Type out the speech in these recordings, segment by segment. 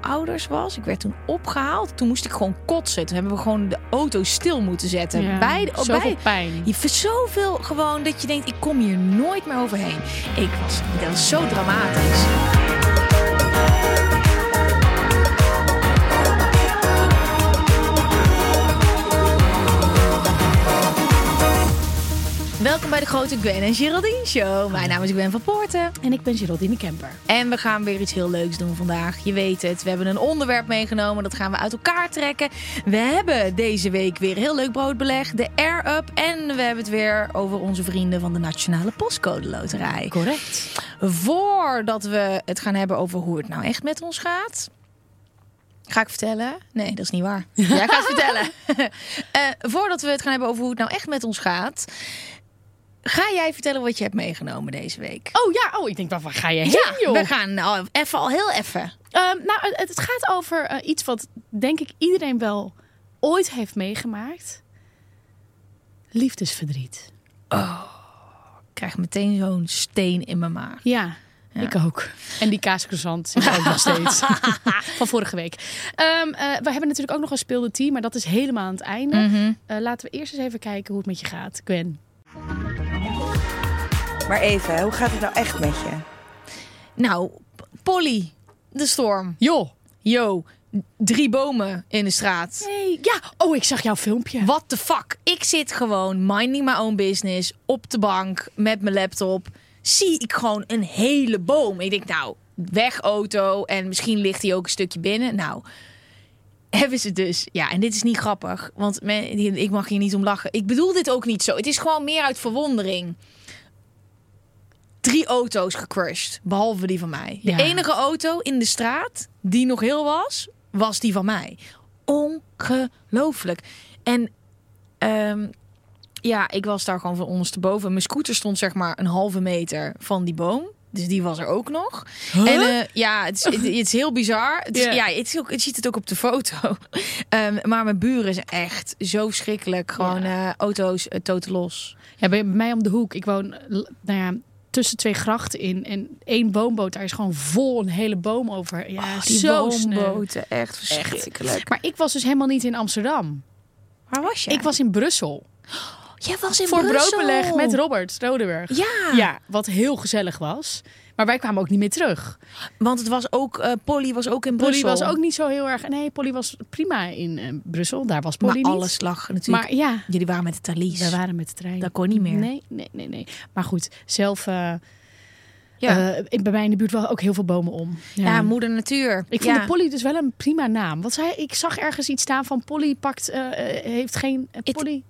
ouders was. Ik werd toen opgehaald. Toen moest ik gewoon kotsen. Toen hebben we gewoon de auto stil moeten zetten. Ja, Beide, oh, zoveel beide- pijn. Je zoveel gewoon dat je denkt, ik kom hier nooit meer overheen. Ik was, dat was zo dramatisch. Welkom bij de Grote Gwen en Geraldine Show. Mijn naam is Gwen van Poorten. En ik ben Geraldine Kemper. En we gaan weer iets heel leuks doen vandaag. Je weet het, we hebben een onderwerp meegenomen. Dat gaan we uit elkaar trekken. We hebben deze week weer heel leuk broodbeleg. De Air Up. En we hebben het weer over onze vrienden van de Nationale Postcode Loterij. Correct. Voordat we het gaan hebben over hoe het nou echt met ons gaat. Ga ik vertellen? Nee, dat is niet waar. Jij gaat het vertellen. Eh, voordat we het gaan hebben over hoe het nou echt met ons gaat. Ga jij vertellen wat je hebt meegenomen deze week? Oh ja, oh, ik denk, waar ga je heen, Ja, joh? we gaan nou even al heel even. Ehm, nou, het, het gaat over eh, iets wat denk ik iedereen wel ooit heeft meegemaakt. Liefdesverdriet. Ik krijg meteen zo'n steen in mijn maag. Ja, ik ook. En die kaascroissant zit ook nog steeds. Van vorige week. Ehm, eh, we hebben natuurlijk ook nog een speelde team, maar dat is helemaal aan het einde. Mhm. Eh, laten we eerst eens even kijken hoe het met je gaat, Gwen. Maar even, hoe gaat het nou echt met je? Nou, Polly, de storm. Joh. Yo, drie bomen in de straat. Hey, ja, oh, ik zag jouw filmpje. What the fuck? Ik zit gewoon minding my own business op de bank met mijn laptop. Zie ik gewoon een hele boom. Ik denk, nou, weg auto en misschien ligt hij ook een stukje binnen. Nou, hebben ze dus. Ja, en dit is niet grappig, want men, ik mag hier niet om lachen. Ik bedoel dit ook niet zo. Het is gewoon meer uit verwondering. Drie auto's gecrushed, behalve die van mij. De enige auto in de straat die nog heel was, was die van mij. Ongelooflijk. En ehm, ja, ik was daar gewoon van ondersteboven. Mijn scooter stond zeg maar een halve meter van die boom. Dus die was er ook nog. En eh, ja, het is, het, het is heel bizar. Het is, Ja. Ja, het, is ook, het ziet het ook op de foto. Ehm, maar mijn buren zijn echt zo verschrikkelijk. Gewoon eh, auto's uh, toten los. Ja, bij, bij mij om de hoek. Ik woon nou ja, tussen twee grachten in. En één woonboot, daar is gewoon vol een hele boom over. Ja, Oh, die zo sneu. woonboten, echt verschrikkelijk. Maar ik was dus helemaal niet in Amsterdam. Waar was je? Ik was in Brussel. Jij was in voor Brussel. broodbeleg met Robert Rodeburg. Ja. Ja, wat heel gezellig was. Maar wij kwamen ook niet meer terug. Want het was ook, eh, Polly was ook in Polly Brussel. was ook niet zo heel erg... Nee, Polly was prima in eh, Brussel. Daar was Polly Maar niet. alles lag natuurlijk. Maar ja, Jullie waren met de Thalys. we waren met de trein. Dat kon niet meer. Nee, nee, nee, nee. Maar goed, zelf... eh, Ja. in- bij mij in de buurt wel ook heel veel bomen om. ja. moeder natuur. Ik vond ja. de Polly dus wel een prima naam. Want zij, ik zag ergens iets staan van Polly pakt, heeft geen Polly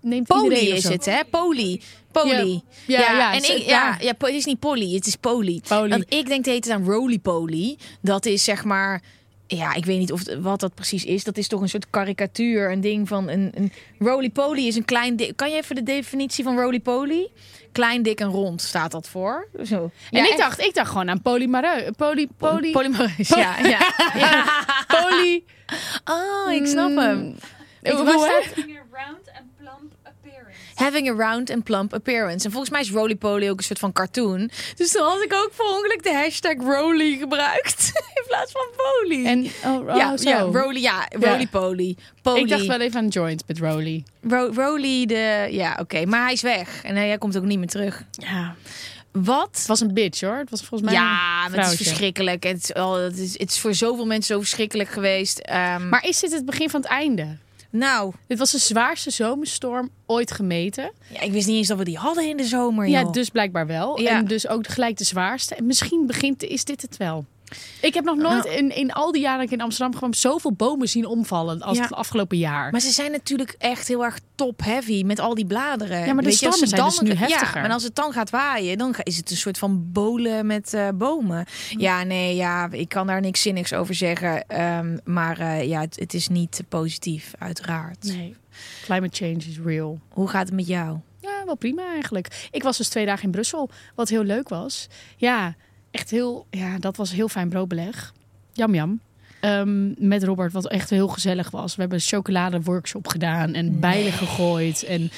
neemt Polly iedereen of is zo. het, hè? Polly. Polly. Ja, ja, ja, en ik, ja, ja. het is niet Polly, het is Polly. Polly. Want ik denk de hele tijd aan Roly Poly. Dat is zeg maar... Ja, ik weet niet of het- wat dat precies is. Dat is toch een soort karikatuur, een ding van een, een Roly Poly is een klein dik. Kan je even de definitie van Roly Poly? Klein, dik en rond staat dat voor. Zo. En Ja, ik echt. dacht, ik dacht gewoon aan Polly Mareu. Poly, Poly, Polymereus, ja, ja. ja. Poly. Oh, ik snap hem. Hoe- waar hoe staat- heet- Having a round and plump appearance. En volgens mij is Roly Poly ook een soort van cartoon. Dus toen had ik ook per ongeluk de hashtag Roly gebruikt. In plaats van Poly. En, oh, oh, ja, zo. ja, Roly, ja, Roly Poly. Poly. Ik dacht wel even aan joint met Roly. Ro- Roly, de... Ja, oké. Maar hij is weg. En hij komt ook niet meer terug. Ja. Wat? Het was een bitch hoor. Het was volgens mij Ja, een maar het is verschrikkelijk. Het is, oh, het, is, het is voor zoveel mensen zo verschrikkelijk geweest. Ehm, Maar is dit het begin van het einde? Nou, Dit was de zwaarste zomerstorm ooit gemeten. ja, ik wist niet eens dat we die hadden in de zomer. Ja, joh. dus blijkbaar wel. Ja. En dus ook gelijk de zwaarste. En misschien begint, is dit het wel. Ik heb nog nooit Nou. in, in al die jaren dat ik in Amsterdam gewoon zoveel bomen zien omvallen als Ja. het afgelopen jaar. Maar ze zijn natuurlijk echt heel erg top-heavy met al die bladeren. Ja, maar de je, het zijn dus dan- nu heftiger. Ja, maar als het dan gaat waaien, dan is het een soort van bolen met eh, bomen. Ja, nee, ja, ik kan daar niks zinnigs over zeggen. Ehm, maar eh, ja, het, het is niet positief, uiteraard. Nee, climate change is real. Hoe gaat het met jou? Ja, wel prima eigenlijk. Ik was dus twee dagen in Brussel, wat heel leuk was. Ja, echt heel, ja, dat was heel fijn broodbeleg. Jam jam. Ehm, met Robert, wat echt heel gezellig was. We hebben een chocoladeworkshop gedaan en bijlen gegooid. En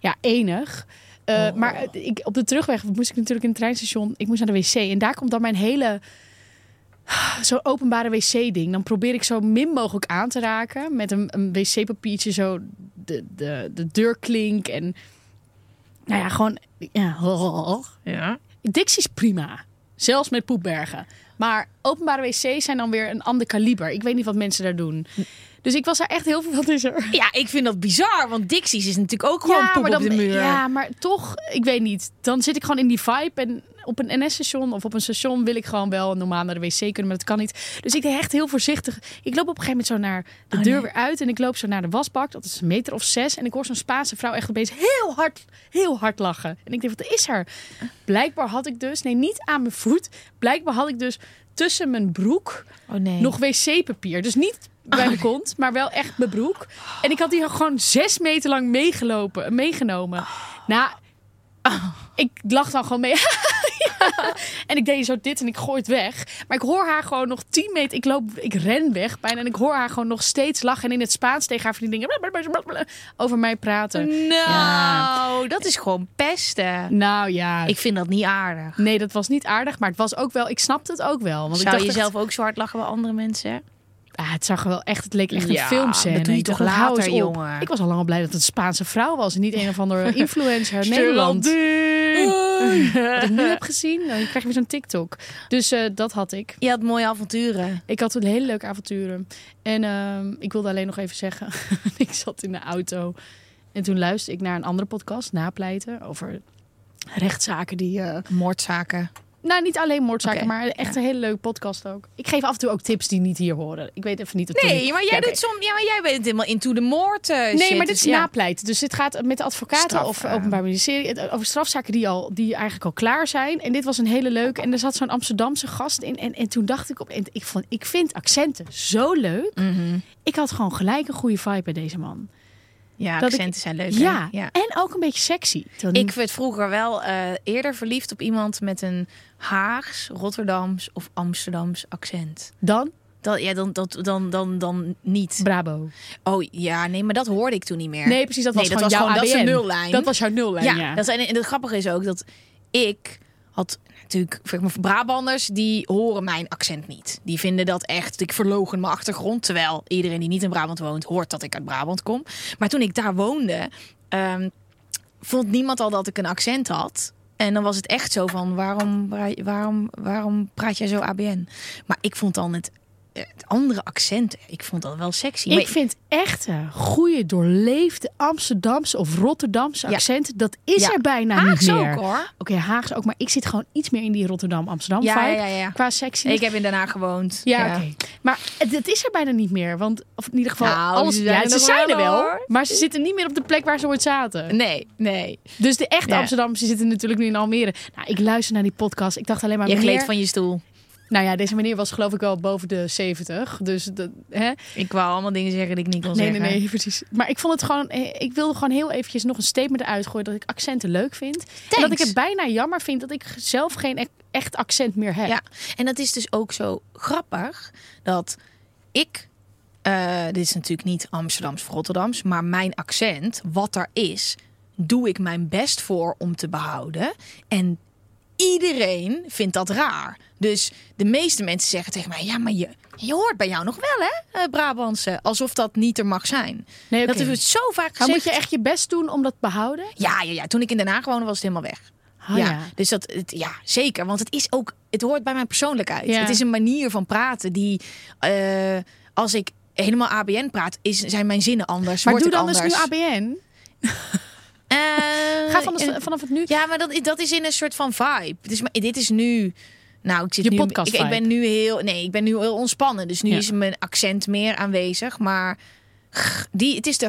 ja, enig. Eh, Oh. Maar het- ik, op de terugweg moest ik natuurlijk in het treinstation. Ik moest naar de wc. En daar komt dan mijn hele... Zo'n openbare wc-ding. Dan probeer ik zo min mogelijk aan te raken. Met een, een wc-papiertje zo de, de, de deurklink. En nou ja, gewoon... Ja. Ja. Dixie is prima. Zelfs met poepbergen. Maar openbare wc's zijn dan weer een ander kaliber. Ik weet niet wat mensen daar doen. Dus ik was daar echt heel veel... Is er? Ja, ik vind dat bizar, want Dixie's is natuurlijk ook gewoon poep maar op de muur. Ja, maar toch, ik weet niet. Dan zit ik gewoon in die vibe. En op een NS-station of op een station wil ik gewoon wel normaal naar de wc kunnen. Maar dat kan niet. Dus ik deed echt heel voorzichtig. Ik loop op een gegeven moment zo naar de Oh, deur nee. weer uit. En ik loop zo naar de wasbak. Dat is een meter of zes. En ik hoor zo'n Spaanse vrouw echt opeens heel hard, heel hard lachen. En ik denk, wat is er? Blijkbaar had ik dus, nee, niet aan mijn voet. Blijkbaar had ik dus tussen mijn broek Oh nee. nog wc-papier. Dus niet bij de kont, maar wel echt mijn broek. En ik had die gewoon zes meter lang meegelopen, meegenomen. Ik lag dan gewoon mee. Ja. En ik deed zo dit en ik gooi het weg. Maar ik hoor haar gewoon nog tien meter. Ik loop, ik ren weg bijna. En ik hoor haar gewoon nog steeds lachen. En in het Spaans tegen haar vriendin over mij praten. Nou, Ja. dat is gewoon pesten. Nou ja, Ik vind dat niet aardig. nee, dat was niet aardig. Maar het was ook wel, ik snapte het ook wel. Want ik Zou dacht je echt- zelf ook zo hard lachen bij andere mensen? Ah, het zag er wel echt, het leek echt Ja, een filmscène. dat doe je toch later, jongen. Ik was al lang al blij dat het een Spaanse vrouw was en niet een of andere influencer uit Nederland. Wat ik nu heb gezien, dan krijg je weer zo'n TikTok. Dus eh, dat had ik. Je had mooie avonturen. Ik had toen hele leuke avonturen. En ehm, ik wilde alleen nog even zeggen, ik zat in de auto en toen luisterde ik naar een andere podcast, Napleiten, over rechtszaken die... eh, Moordzaken. Nou, niet alleen moordzaken, maar echt een hele leuke podcast ook. Ik geef af en toe ook tips die niet hier horen. Ik weet even niet... of Nee, maar jij Ja, doet soms. Ja, maar jij bent helemaal into de moord. eh, Nee, shit. maar dit is Dus ja. napleiten. Dus dit gaat met de advocaten Straf, of eh. openbaar ministerie over strafzaken die, al, die eigenlijk al klaar zijn. En dit was een hele leuke. En er zat zo'n Amsterdamse gast in. En, en toen dacht ik op. En ik, vond, ik vind accenten zo leuk. Mhm. Ik had gewoon gelijk een goede vibe bij deze man. Ja, Dat ik- accenten zijn leuk. Ja, ja. en ook een beetje sexy. Toen- Ik werd vroeger wel eh, eerder verliefd op iemand met een Haags, Rotterdams of Amsterdams accent. dan Dat, ja, dan, dat, dan, dan, dan niet. Brabo. Oh ja, nee, maar dat hoorde ik toen niet meer. Nee, precies. Dat was Nee, gewoon dat was jouw gewoon- dat nullijn. Dat was jouw nullijn, ja, ja. Dat zijn, en het grappige is ook dat ik had natuurlijk zeg Brabanders die horen mijn accent niet. Die vinden dat echt ik verlogen mijn achtergrond, terwijl iedereen die niet in Brabant woont hoort dat ik uit Brabant kom. Maar toen ik daar woonde, ehm, vond niemand al dat ik een accent had. En dan was het echt zo van waarom, waarom, waarom praat jij zo ABN? Maar ik vond dan het andere accent, ik vond dat wel sexy. Ik Maar- vind echte, goede, doorleefde Amsterdamse of Rotterdamse Ja. accent, dat is Ja. er bijna Haags niet meer. ook hoor. Oké, Haags ook, maar ik zit gewoon iets meer in die Rotterdam-Amsterdam Ja, vibe ja, ja, qua sexy. Ik heb in Den Haag gewoond. ja, oké. Maar het, het is er bijna niet meer, want of in ieder geval Nou, alles. ze zijn er ze zijn er wel, hoor. maar ze zitten niet meer op de plek waar ze ooit zaten. Nee, nee. Dus de echte die zitten natuurlijk nu in Almere. Nou, ik luister naar die podcast. Ik dacht alleen maar Je gleed van je stoel. Nou ja, deze meneer was geloof ik wel boven de 70. Dus dat, hè? Ik wou allemaal dingen zeggen die ik niet kon Nee, zeggen. nee, nee, precies. Maar ik vond het gewoon, eh, ik wilde gewoon heel eventjes nog een statement uitgooien dat ik accenten leuk vind. En dat ik het bijna jammer vind dat ik zelf geen e- echt accent meer heb. Ja, en dat is dus ook zo grappig dat ik, eh, dit is natuurlijk niet Amsterdams of Rotterdams, maar mijn accent, wat er is, doe ik mijn best voor om te behouden. En iedereen vindt dat raar. Dus de meeste mensen zeggen tegen mij: ja, maar je, je hoort bij jou nog wel, hè, eh, Brabantse, alsof dat niet er mag zijn. Nee, Dat is zo vaak Maar gezegd. moet je echt je best doen om dat te behouden? Ja, ja, ja. Toen ik in Den Haag woonde, was het helemaal weg. Ah, ja. ja. dus dat, het, ja, zeker. Want het is ook, het hoort bij mijn persoonlijkheid. Ja. Het is een manier van praten die, eh, als ik helemaal ABN praat, is, zijn mijn zinnen anders. Maar doe dan anders. eens nu ABN. Eh, Ga van in- vanaf het nu. Ja, maar dat, dat is in een soort van vibe. Maar dit is nu. Nou, ik zit Je nu. podcast ik, ik ben nu heel. Nee, ik ben nu heel ontspannen. Dus nu Ja. is mijn accent meer aanwezig. Maar die, het is de.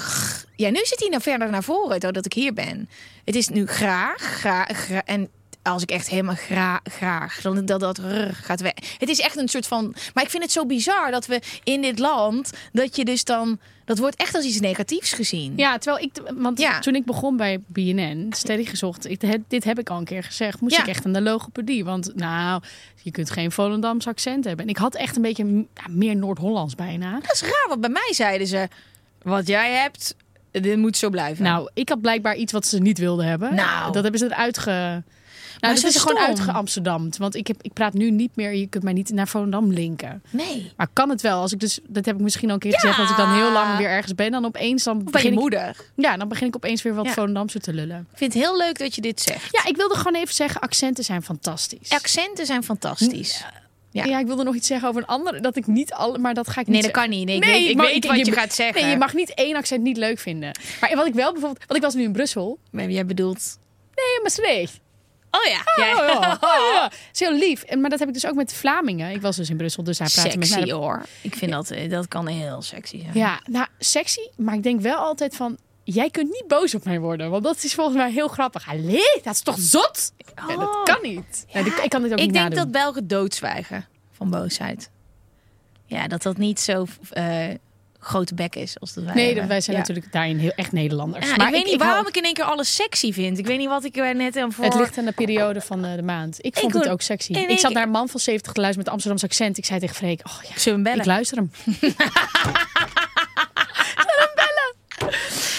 Ja, nu zit hij nou verder naar voren doordat ik hier ben. Het is nu graag, graag, gra- en als ik echt helemaal graag, graag, dan dat dat rrr gaat weg. Het is echt een soort van. Maar ik vind het zo bizar dat we in dit land dat je dus dan. Dat wordt echt als iets negatiefs gezien. Ja, terwijl ik, want Ja. toen ik begon bij BNN, steady gezocht, ik, dit heb ik al een keer gezegd, moest Ja. ik echt aan de logopedie. Want nou, je kunt geen Volendams accent hebben. En ik had echt een beetje ja, meer Noord-Hollands bijna. Dat is raar, want bij mij zeiden ze: wat jij hebt, dit moet zo blijven. Nou, ik had blijkbaar iets wat ze niet wilden hebben. Nou. Dat hebben ze eruit ge... Nou, ze dat is gewoon uitge-Amsterdamd. Want ik, heb, ik praat nu niet meer, je kunt mij niet naar Volendam linken. nee. Maar kan het wel? Als ik dus, dat heb ik misschien al een keer Ja. gezegd, als ik dan heel lang weer ergens ben, dan opeens dan begin ik, moeder. ja, dan begin ik opeens weer wat Ja. Volendamse te lullen. Ik vind het heel leuk dat je dit zegt. Ja, ik wilde gewoon even zeggen, accenten zijn fantastisch. Accenten zijn fantastisch. Ja. Ja. ik wilde nog iets zeggen over een ander, dat ik niet alle, maar dat ga ik niet Nee, dat kan niet. Nee, ik Nee, weet, ik weet ik- wat je- je gaat zeggen. Nee, je mag niet één accent niet leuk vinden. Maar wat ik wel bijvoorbeeld, want ik was nu in Brussel. Maar jij bedoelt... Nee, Maastricht. Oh ja. Oh, ja. Oh, ja. is heel lief. En, maar dat heb ik dus ook met Vlamingen. Ik was dus in Brussel, dus daar praten met Sexy mij. hoor. Ik vind dat, eh, dat kan heel sexy zijn. Ja, nou, sexy. Maar ik denk wel altijd van... Jij kunt niet boos op mij worden. Want dat is volgens mij heel grappig. Allee, dat is toch zot? Ja, dat Oh. kan niet. Nee, ik, kan dit ook Ik niet denk nadoen. dat Belgen doodzwijgen van boosheid. Ja, dat dat niet zo eh, grote bek is als dat wij Nee, hebben. wij zijn Ja. natuurlijk daarin heel echt Nederlanders. Ja, maar ik weet niet waarom ik in één keer alles sexy vind. Ik weet niet wat ik er net aan voor... Het ligt aan de periode van eh, de maand. Ik vond Ik het ook sexy. Ik zat naar een man van 70 te luisteren met Amsterdamse accent. Ik zei tegen Freek, oh ja, Zullen we hem bellen? ik luister hem.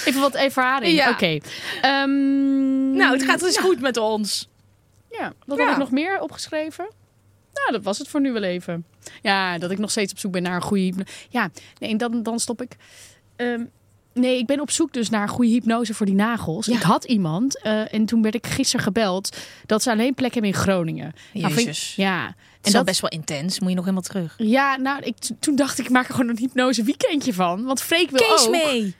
Even wat ervaring. Ja. Oké. Ehm, Nou, het gaat dus goed met ons. Ja, wat Ja. had ik nog meer opgeschreven? Dat was het voor nu wel even. Ja, dat ik nog steeds op zoek ben naar een goede hypnose. Ja, nee, dan, dan stop ik. Ehm, nee, ik ben op zoek dus naar een goede hypnose voor die nagels. Ja. Ik had iemand en en toen werd ik gisteren gebeld dat ze alleen plek hebben in Groningen. Nou, ik- Jezus. ja, En dat dat best wel intens. Moet je nog helemaal terug. Ja, nou, ik, toen dacht ik, ik maak er gewoon een hypnose weekendje van. Want Freek wil Kees ook. mee.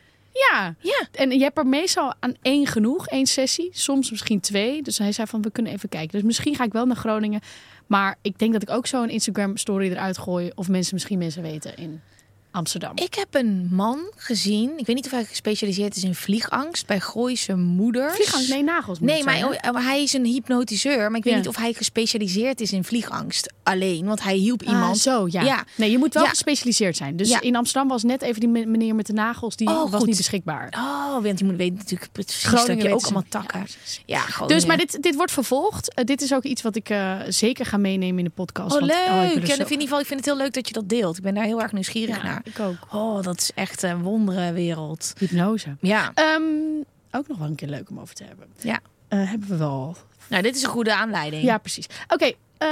Ja. Ja. En je hebt er meestal aan één genoeg, één sessie. Soms misschien twee. Dus hij zei van, we kunnen even kijken. Dus misschien ga ik wel naar Groningen. Maar ik denk dat ik ook zo een Instagram story eruit gooi. Of mensen misschien mensen weten in Amsterdam. Ik heb een man gezien. Ik weet niet of hij gespecialiseerd is in vliegangst bij Gooise moeders. Vliegangst, nee, nagels. Nee, maar, oh, maar hij is een hypnotiseur. Maar ik weet Ja. niet of hij gespecialiseerd is in vliegangst alleen. Want hij hielp Ah, iemand. zo, ja. Ja. Nee, je moet wel Ja. gespecialiseerd zijn. Dus Ja. in Amsterdam was net even die me- meneer met de nagels. Die Oh, was goed. niet beschikbaar. Oh, want je moet weten natuurlijk precies Groningen dat je ook ze. allemaal takken. Ja, Groningen. Dus, maar dit, dit wordt vervolgd. Eh, dit is ook iets wat ik eh, zeker ga meenemen in de podcast. Oh, want- leuk. ik zo- ik, in ieder geval, ik vind het heel leuk dat je dat deelt. Ik ben daar heel erg nieuwsgierig naar. ik ook. Oh, dat is echt een wonderenwereld. Hypnose. Ja. Ehm, ook nog wel een keer leuk om over te hebben. Ja. Eh, hebben we wel. Nou, dit is een goede aanleiding. Ja, precies. Oké, eh,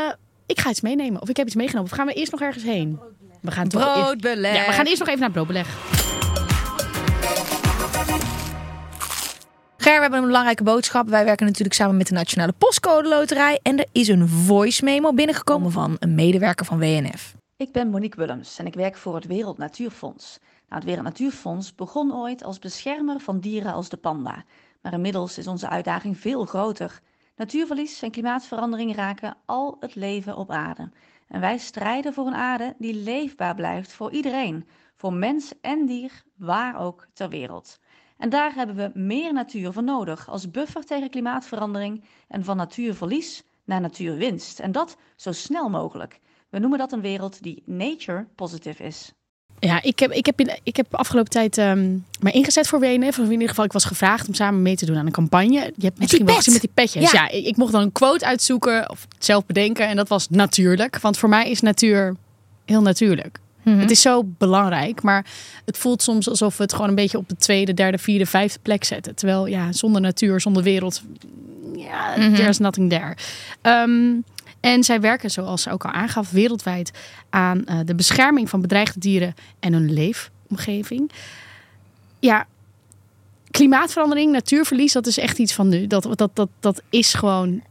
ik ga iets meenemen. Of ik heb iets meegenomen. Of gaan we eerst nog ergens heen? We gaan Broodbeleg. Ja, we gaan eerst nog even naar het broodbeleg. Ger, we hebben een belangrijke boodschap. Wij werken natuurlijk samen met de Nationale Postcode Loterij. En er is een voice memo binnengekomen van een medewerker van WNF. Ik ben Monique Willems en ik werk voor het Wereld Natuurfonds. Nou, het Wereld Natuurfonds begon ooit als beschermer van dieren als de panda. Maar inmiddels is onze uitdaging veel groter. Natuurverlies en klimaatverandering raken al het leven op aarde. En wij strijden voor een aarde die leefbaar blijft voor iedereen. Voor mens en dier, waar ook ter wereld. En daar hebben we meer natuur voor nodig als buffer tegen klimaatverandering en van natuurverlies naar natuurwinst. En dat zo snel mogelijk. We noemen dat een wereld die nature positive is. Ja, ik heb, ik heb, in, ik heb afgelopen tijd ehm mij ingezet voor WNF. Of in ieder geval, ik was gevraagd om samen mee te doen aan een campagne. Je hebt misschien wel gezien met die petjes. Ja. Ja, ik, ik mocht dan een quote uitzoeken of zelf bedenken. En dat was natuurlijk. Want voor mij is natuur heel natuurlijk. Mhm. Het is zo belangrijk, maar het voelt soms alsof we het gewoon een beetje op de tweede, derde, vierde, vijfde plek zetten. Terwijl ja, zonder natuur, zonder wereld, ja, Mhm. there's nothing there. Ehm, en zij werken, zoals ze ook al aangaf, wereldwijd aan eh, de bescherming van bedreigde dieren en hun leefomgeving. Ja, klimaatverandering, natuurverlies, dat is echt iets van nu. Dat, dat, dat, dat is gewoon,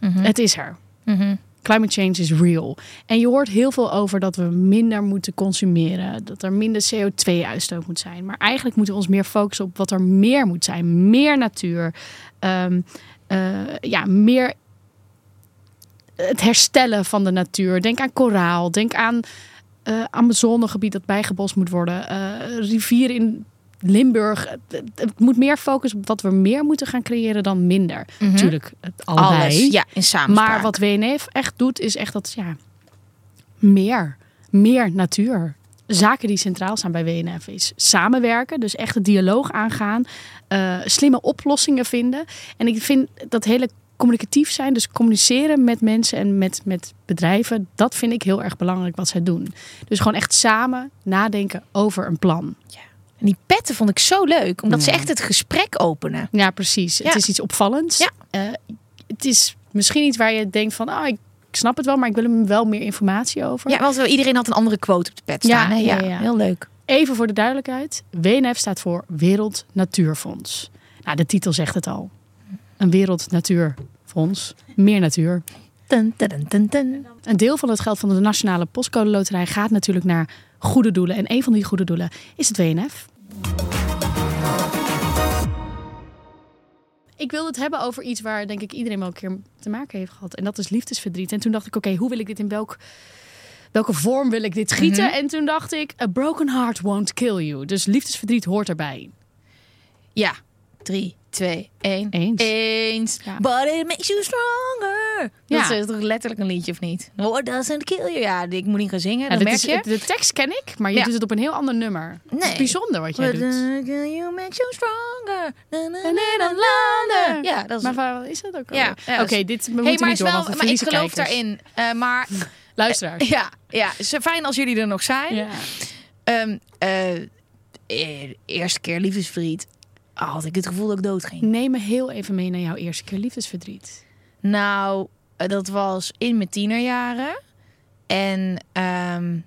Mhm. het is er. Mhm. Climate change is real. En je hoort heel veel over dat we minder moeten consumeren. Dat er minder CO2-uitstoot moet zijn. Maar eigenlijk moeten we ons meer focussen op wat er meer moet zijn. Meer natuur. Ehm, eh, ja, meer het herstellen van de natuur. Denk aan koraal. Denk aan eh Amazonegebied dat bijgebost moet worden. eh rivieren in Limburg. Het, het- het moet meer focussen op wat we meer moeten gaan creëren dan minder. Mhm. Natuurlijk, het allebei. Alles. Ja, in samenspraak. Maar wat WNF echt doet, is echt dat, ja, meer. Meer natuur. Zaken die centraal staan bij WNF is samenwerken. Dus echt een dialoog aangaan. eh, slimme oplossingen vinden. En ik vind dat hele communicatief zijn. Dus communiceren met mensen en met, met bedrijven. Dat vind ik heel erg belangrijk wat zij doen. Dus gewoon echt samen nadenken over een plan. En die petten vond ik zo leuk, omdat ze Ja. echt het gesprek openen. Ja, precies. Ja. Het is iets opvallends. Ja. Eh, het is misschien iets waar je denkt van... Oh, ik snap het wel, maar ik wil er wel meer informatie over. Ja, want iedereen had een andere quote op de pet staan. Ja, hè? ja, ja, ja. heel leuk. Even voor de duidelijkheid. WNF staat voor Wereld Natuurfonds. Nou, de titel zegt het al. Een Wereld Natuurfonds. Meer natuur. Dun, dun, dun. Een deel van het geld van de Nationale Postcode Loterij gaat natuurlijk naar goede doelen. En een van die goede doelen is het WNF. Ik wilde het hebben over iets waar denk ik iedereen wel een keer te maken heeft gehad. En dat is liefdesverdriet. En toen dacht ik, oké, hoe wil ik dit in welk, welke vorm wil ik dit gieten? Mhm. En toen dacht ik, a broken heart won't kill you. Dus liefdesverdriet hoort erbij. Ja, drie, twee, één. Eens. Eens. Ja. But it makes you stronger. Ja. Dat is toch letterlijk een liedje, of niet? What doesn't kill you? Ja, ik moet niet gaan zingen, Ja, dit merk is, je. de tekst ken ik, maar je Ja. doet het op een heel ander nummer. Het is Nee. bijzonder wat jij What doet. kill you makes you stronger. Na, na, na. Ja, dat is... Maar waar is dat ook Ja, ja, Oké, is- dit we hey, moeten maar, niet door, wel, want maar ik geloof kijkers. daarin. Eh, maar Luisteraars. ja, ja, is fijn als jullie er nog zijn. Ja. Eh, eh, de eerste keer liefdesverdriet had ik het gevoel dat ik dood ging. Neem me heel even mee naar jouw eerste keer liefdesverdriet. Nou, eh, dat was in mijn tienerjaren. En ehm,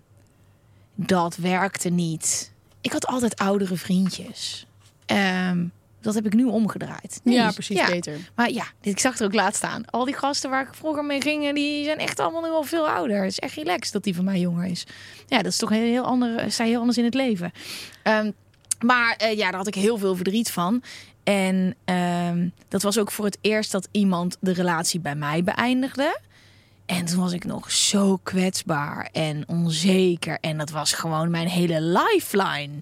dat werkte niet. Ik had altijd oudere vriendjes. Ehm, dat heb ik nu omgedraaid. Nee, ja, precies, ja. beter. Maar ja, dit- ik zag er ook laat staan. Al die gasten waar ik vroeger mee ging, die zijn echt allemaal nu al veel ouder. Het is echt relaxed dat die van mij jonger is. Ja, dat is toch een heel ander, sta je heel anders in het leven. Ehm, maar eh, ja, daar had ik heel veel verdriet van. En ehm, dat was ook voor het eerst dat iemand de relatie bij mij beëindigde. En toen was ik nog zo kwetsbaar en onzeker. En dat was gewoon mijn hele lifeline.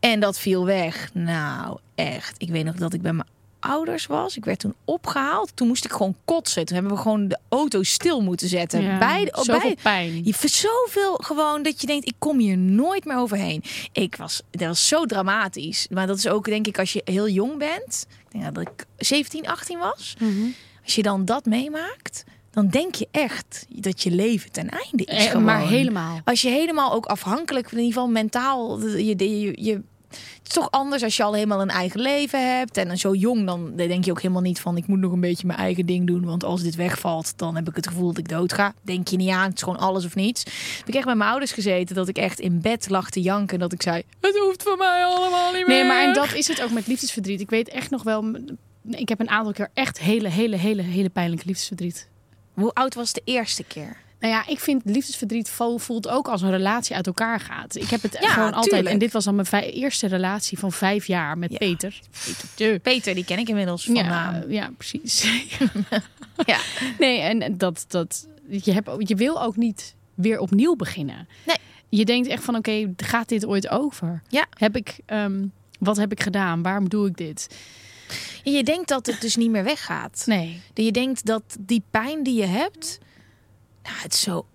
En dat viel weg. Nou, echt. Ik weet nog dat ik bij mijn ouders was. Ik werd toen opgehaald. Toen moest ik gewoon kotsen. Toen hebben we gewoon de auto stil moeten zetten. Ja, Bij de, zoveel bij, pijn. je zoveel gewoon dat je denkt, ik kom hier nooit meer overheen. Ik was, dat was zo dramatisch. Maar dat is ook denk ik als je heel jong bent. Ik denk dat ik 17, 18 was. Mhm. Als je dan dat meemaakt, dan denk je echt dat je leven ten einde is. Eh, maar helemaal. Als je helemaal ook afhankelijk, in ieder geval mentaal, je, je, je, het is toch anders als je al helemaal een eigen leven hebt. En dan zo jong, dan denk je ook helemaal niet van... ik moet nog een beetje mijn eigen ding doen. Want als dit wegvalt, dan heb ik het gevoel dat ik dood ga. Denk je niet aan, het is gewoon alles of niets. Heb ik echt bij mijn ouders gezeten dat ik echt in bed lag te janken. En dat ik zei, het hoeft voor mij allemaal niet meer. Nee, maar en dat is het ook met liefdesverdriet. Ik weet echt nog wel... Ik heb een aantal keer echt hele, hele, hele, hele pijnlijke liefdesverdriet. Hoe oud was de eerste keer? Nou ja, ik vind liefdesverdriet vo- voelt ook als een relatie uit elkaar gaat. Ik heb het Ja, gewoon altijd. tuurlijk. En dit was dan mijn eerste relatie van vijf jaar met Ja. Peter. Peter. Peter, die ken ik inmiddels van Ja, naam. ja, precies. Ja. Nee, en dat, dat je, hebt, je wil ook niet weer opnieuw beginnen. Nee. Je denkt echt van, oké, gaat dit ooit over? Ja. Heb ik, ehm, wat heb ik gedaan? Waarom doe ik dit? En je denkt dat het dus niet meer weggaat. Nee. Dat je denkt dat die pijn die je hebt, nou, het is zo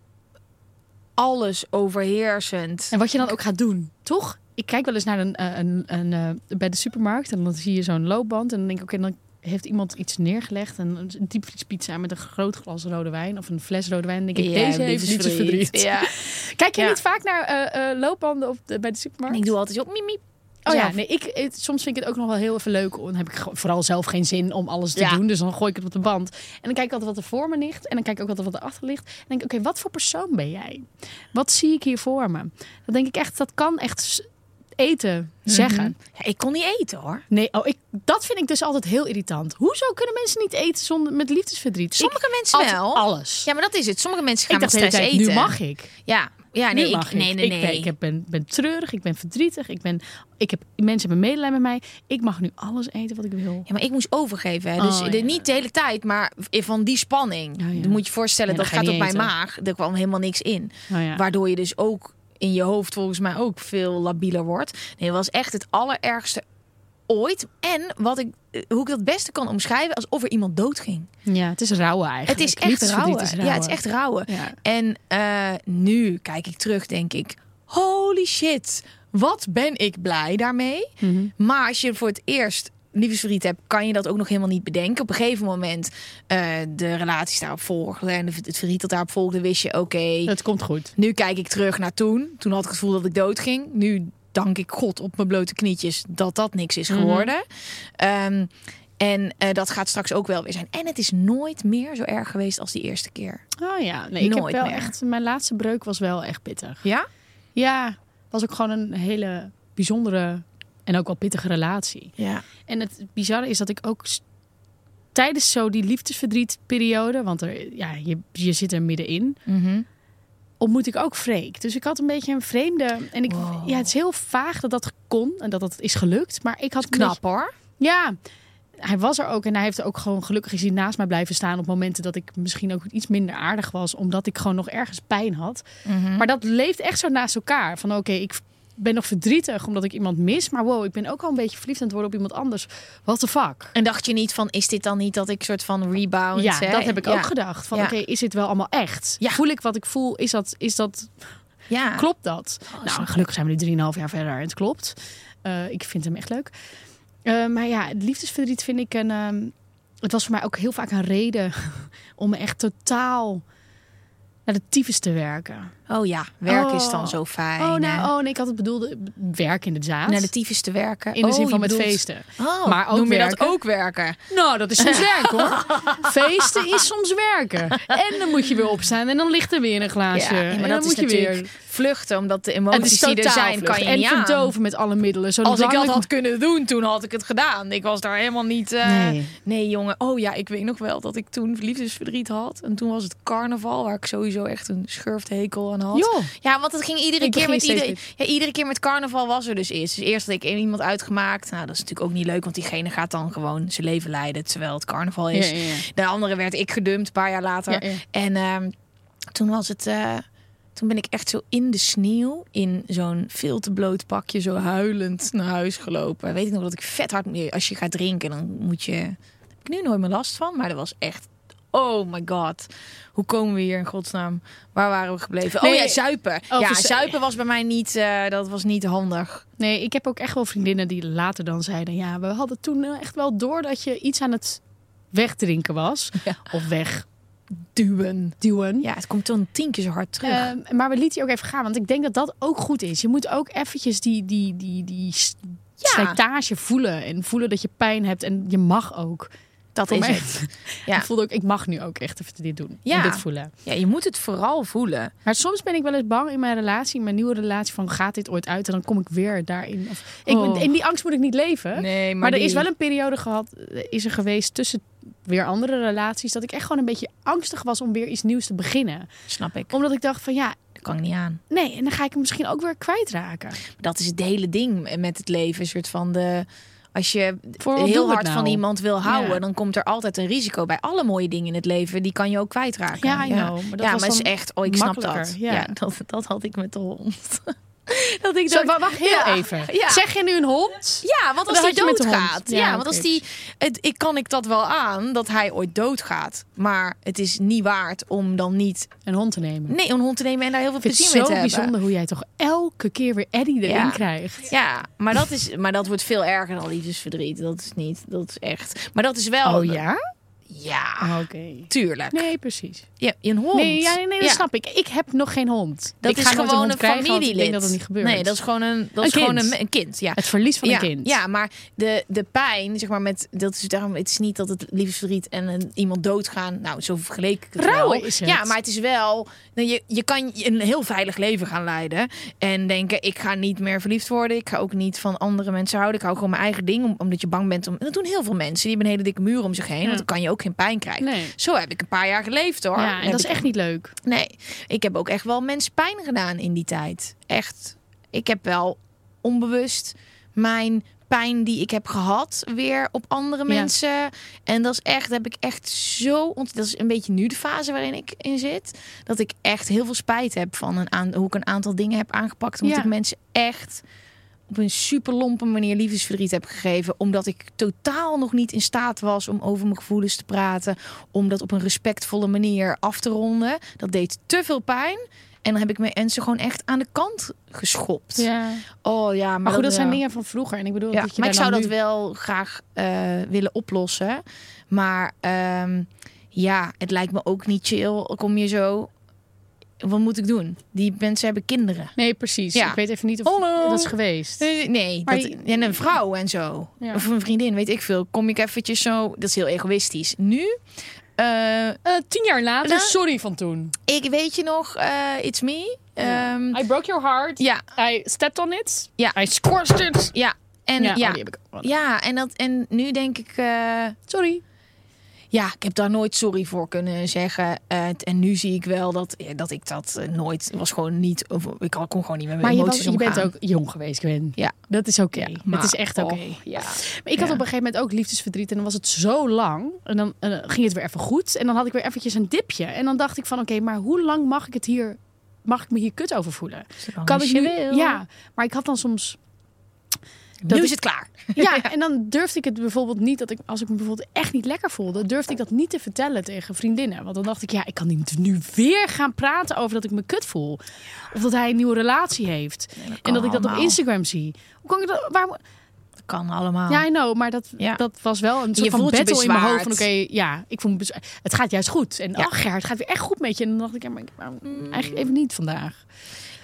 alles overheersend. En wat je dan ook gaat doen, toch? Ik kijk wel eens naar een, eh, een, een, eh, bij de supermarkt en dan zie je zo'n loopband. En dan denk ik, oké, dan heeft iemand iets neergelegd. Een, een diepvriespizza met een groot glas rode wijn of een fles rode wijn. Dan denk ik, Ja, deze heeft liefdesverdriet. Ja. Kijk je Ja. niet vaak naar eh, loopbanden op de, bij de supermarkt? ik doe altijd zo miep, miep. Oh ja, nee, ik, het- soms vind ik het ook nog wel heel even leuk. Dan heb ik vooral zelf geen zin om alles te Ja. doen. Dus dan gooi ik het op de band. En dan kijk ik altijd wat er voor me ligt. En dan kijk ik ook altijd wat erachter ligt. En dan denk ik, oké, wat voor persoon ben jij? Wat zie ik hier voor me? Dan denk ik echt, dat kan echt eten zeggen. Ja, ik kon niet eten hoor. Nee, oh, ik, dat vind ik dus altijd heel irritant. Hoezo kunnen mensen niet eten zonder, met liefdesverdriet? Sommige Ik mensen wel. alles. Ja, maar dat is het. Sommige mensen gaan ik met stress tijd, eten. nu mag ik. Ja, ja nee, ik, nee, nee, Ik, nee. ben, ik heb- ben, ben treurig, ik ben verdrietig, ik ben, ik heb, mensen hebben medelijden met mij. Ik mag nu alles eten wat ik wil. Ja, maar ik moest overgeven. Hè. Dus Oh, de- ja. niet de hele tijd, maar van die spanning. Ja. Dan moet je je voorstellen, dat gaat op mijn maag. Er kwam helemaal niks in. Oh. Waardoor je dus ook in je hoofd volgens mij ook veel labieler wordt. Nee, het was echt het allerergste ooit. En wat ik, eh, hoe ik dat het beste kan omschrijven, alsof er iemand doodging. Ja, het is rouwen eigenlijk. Het is echt rouwen. is Ja, het is echt rouwen. Ja. En eh, nu kijk ik terug, denk ik, holy shit, wat ben ik blij daarmee. Mhm. Maar als je voor het eerst liefdesverdriet hebt, kan je dat ook nog helemaal niet bedenken. Op een gegeven moment eh, de relaties daarop volgden en het verdriet dat daarop volgde, wist je, oké, Het komt goed. nu kijk ik terug naar toen. Toen had ik het gevoel dat ik dood ging. Nu dank ik God op mijn blote knietjes dat dat niks is geworden. Ehm, en eh, dat gaat straks ook wel weer zijn. En het is nooit meer zo erg geweest als die eerste keer. Oh ja, nee, ik heb Nooit wel meer. echt. Mijn laatste breuk was wel echt pittig. Ja? Ja, was ook gewoon een hele bijzondere en ook wel pittige relatie. Ja. En het bizarre is dat ik ook tijdens zo die liefdesverdrietperiode, want er, ja, je, je zit er middenin, Mhm. Ontmoet ik ook Freek. Dus ik had een beetje een vreemde. En ik, Wow. ja, het is heel vaag dat dat kon en dat dat is gelukt. Maar ik had Knap hoor. ja, hij was er ook en hij heeft ook gewoon gelukkig is hij naast mij blijven staan op momenten dat ik misschien ook iets minder aardig was, omdat ik gewoon nog ergens pijn had. Mhm. Maar dat leeft echt zo naast elkaar. Van oké, ik ben nog verdrietig omdat ik iemand mis, maar wow, ik ben ook al een beetje verliefd aan het worden op iemand anders. What the fuck? En dacht je niet van, is dit dan niet dat ik soort van rebound? Ja, hè? dat heb ik Ja. ook gedacht. Van Ja. oké, is dit wel allemaal echt? Ja. Voel ik wat ik voel? Is dat, is dat Ja. Klopt dat? snap nou, gelukkig zijn we nu 3,5 jaar verder en het klopt. Eh, ik vind hem echt leuk. Eh, maar ja, het liefdesverdriet vind ik een... ehm, het was voor mij ook heel vaak een reden om me echt totaal naar de tyfus te werken. Oh ja, werk is Oh. dan zo fijn. oh, nou, oh nee, ik had het bedoelde werk in de zaad. Naar de tyfus te werken. in de Oh, zin van met bedoelt- feesten. Oh, Maar ook noem je dat ook werken? Nou, dat is soms werk hoor. Feesten is soms werken. En dan moet je weer opstaan en dan ligt er weer een glaasje. Ja, en maar dan dat moet is je natuurlijk weer... vluchten, omdat de emoties die er zijn, vlucht. kan je en niet aan. verdoven met alle middelen. Zodat Als ik dat had kunnen doen, toen had ik het gedaan. Ik was daar helemaal niet... eh, Nee. nee. jongen. Oh ja, ik weet nog wel dat ik toen liefdesverdriet had. En toen was het carnaval, waar ik sowieso echt een schurfthekel aan had. Ja, want het ging iedere Ik keer met. Ja, iedere keer met carnaval was er dus eerst. Dus eerst had ik iemand uitgemaakt. Nou, dat is natuurlijk ook niet leuk, want diegene gaat dan gewoon zijn leven leiden terwijl het carnaval is. Ja, ja, ja. De andere werd ik gedumpt een paar jaar later. En ehm, toen was het. eh, toen ben ik echt zo in de sneeuw, in zo'n veel te bloot pakje, zo huilend naar huis gelopen. Weet ik nog dat ik vet hard. Als je gaat drinken, dan moet je. Daar heb ik nu nooit meer last van, maar dat was echt. Oh my god. Hoe komen we hier in godsnaam? Waar waren we gebleven? Nee, oh ja, zuipen. oh, ja, zuipen was bij mij niet. eh, dat was niet handig. Nee, ik heb ook echt wel vriendinnen die later dan zeiden... ja, we hadden toen eh, echt wel door dat je iets aan het wegdrinken was. Ja. Of wegduwen. Duwen. Ja, het komt dan tien keer zo hard terug. Ehm, maar we lieten je ook even gaan. Want ik denk dat dat ook goed is. Je moet ook eventjes die, die, die, die Ja. slijtage voelen. En voelen dat je pijn hebt. En je mag ook. Dat voor is mij- het. Ja. Ik voelde ook, ik mag nu ook echt even dit doen. Ja. En dit voelen. ja, je moet het vooral voelen. Maar soms ben ik wel eens bang in mijn relatie, in mijn nieuwe relatie, van gaat dit ooit uit? En dan kom ik weer daarin. Of, ik, Oh. In die angst moet ik niet leven. Nee, maar er is wel een periode gehad, eh, is er geweest tussen weer andere relaties, dat ik echt gewoon een beetje angstig was om weer iets nieuws te beginnen. Snap ik. Omdat ik dacht van ja, Dat kan ik niet aan. nee, en dan ga ik hem misschien ook weer kwijtraken. Dat is het hele ding met het leven. Een soort van de. Als je Voor heel hard van nou? iemand wil houden, Ja. dan komt er altijd een risico bij. Alle mooie dingen in het leven, die kan je ook kwijtraken. Ja, I know, maar dat ja, was maar is echt, oh, ik snap dat. ja. dat, dat had ik met de hond. Dat ik Zo, dacht, wacht heel ja, even. ja. Zeg je nu een hond? Ja, want als hond. doodgaat. Ja, Ja, want als die. Het, ik kan ik dat wel aan dat hij ooit doodgaat. Maar het is niet waard om dan niet. Een hond te nemen. Nee, een hond te nemen en daar heel veel het plezier mee zo te hebben. bijzonder hoe jij toch elke keer weer Eddie erin krijgt. Ja, maar dat, is, maar dat wordt veel erger dan liefdesverdriet. Dat is niet. Dat is echt. Maar dat is wel. Oh ja? Ja, Oké. tuurlijk. Nee, precies. Ja, een hond. Nee, ja, nee, nee, dat Ja. snap ik. Ik heb nog geen hond. Dat ik is gewoon een krijgen, want familielid. Ik denk dat het niet gebeurt. Nee, dat is gewoon een, dat Een is gewoon kind. een, een kind. Ja. het verlies van ja, een kind. Ja, maar de, de pijn, zeg maar, met dat is daarom. Het is niet dat het liefdesverdriet en een, iemand doodgaan. Nou, zo vergeleken ik het wel. is het. Ja, maar het is wel. nou, Je, je kan een heel veilig leven gaan leiden en denken: ik ga niet meer verliefd worden. Ik ga ook niet van andere mensen houden. Ik hou gewoon mijn eigen ding, om- omdat je bang bent om. En dat doen heel veel mensen. Die hebben een hele dikke muur om zich heen, want dan kan je ook geen pijn krijgen. Nee. Zo heb ik een paar jaar geleefd hoor. Ja, en dat is echt niet leuk. Nee, ik heb ook echt wel mensen pijn gedaan in die tijd. Echt. Ik heb wel onbewust mijn pijn die ik heb gehad weer op andere Ja. mensen. En dat is echt, heb ik echt zo... ont- Dat is een beetje nu de fase waarin ik in zit. Dat ik echt heel veel spijt heb van een aan, hoe ik een aantal dingen heb aangepakt. Omdat Ja. ik mensen echt op een super lompe manier liefdesverdriet heb gegeven. Omdat ik totaal nog niet in staat was om over mijn gevoelens te praten. Om dat op een respectvolle manier af te ronden. Dat deed te veel pijn. En dan heb ik mensen gewoon echt aan de kant geschopt. Ja. Oh ja, maar, Maar goed, dat zijn dingen van vroeger. En ik bedoel Ja, dat je maar ik zou dat nu- wel graag eh, willen oplossen. Maar ehm, ja, het lijkt me ook niet chill. Kom je zo. Wat moet ik doen? Die mensen hebben kinderen. Nee, precies. Ja. Ik weet even niet of Hallo. dat is geweest. Nee, nee dat, die- en een vrouw en zo. Ja. Of een vriendin, weet ik veel. Kom ik eventjes zo. Dat is heel egoïstisch. Nu, eh, Eh, tien jaar later, Nou- sorry van toen. ik weet je nog, eh, It's Me. Ehm, I broke your heart. ja, I stepped on it. Ja. I squashed it. ja. En ja, ja, oh, ja, en, dat, en nu denk ik, Sorry. Ja, ik heb daar nooit sorry voor kunnen zeggen. En nu zie ik wel dat, dat ik dat eh, nooit, was gewoon niet, of, ik kon gewoon niet met mijn Maar je, was, emoties je bent omgaan. ook jong geweest, Gwen. Ja. Dat is oké. Ja, maar- het is echt oké. oh, ja. Maar ik had op een gegeven moment ook liefdesverdriet. En dan was het zo lang. En dan ging het weer even goed. En dan had ik weer eventjes een dipje. En dan dacht ik van, oké, maar hoe lang mag ik het hier... Mag ik me hier kut over voelen? Kan ik je nu? wil. Ja, maar ik had dan soms... nu is het klaar. Ja, en dan durfde ik het bijvoorbeeld niet dat ik als ik me bijvoorbeeld echt niet lekker voelde, durfde ik dat niet te vertellen tegen vriendinnen, want dan dacht ik ja, ik kan niet nu weer gaan praten over dat ik me kut voel of dat hij een nieuwe relatie heeft en dat ik dat op. Instagram zie. Hoe kan ik dat? Waar, Dat kan allemaal. ja, I know, maar dat, Ja. dat was wel een soort van battle in mijn hoofd van oké, ja, ik voel me het gaat juist goed en Ja. ach Gerard, het gaat weer echt goed met je en dan dacht ik ja, maar, ik- maar Mm. eigenlijk even niet vandaag.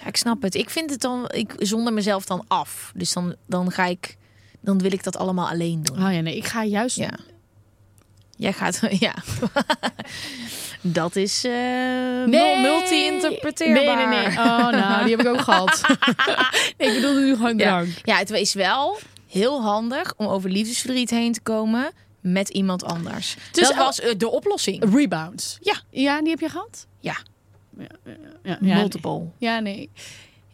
Ik snap het. Ik vind het dan, ik zonder mezelf dan af. Dus dan, dan ga ik, dan wil ik dat allemaal alleen doen. Oh ja, nee, ik ga juist Ja. Jij gaat, ja. dat is Nee. multi-interpreteerbaar. Nee, nee, nee. Oh, nou, die heb ik ook gehad. nee, ik bedoelde nu gewoon Ja. drank. ja, het is wel heel handig om over liefdesverdriet heen te komen met iemand anders. Dus dat was eh, de oplossing. Rebounds. Ja. Ja, die heb je gehad? Ja, Ja, multiple. Ja, nee.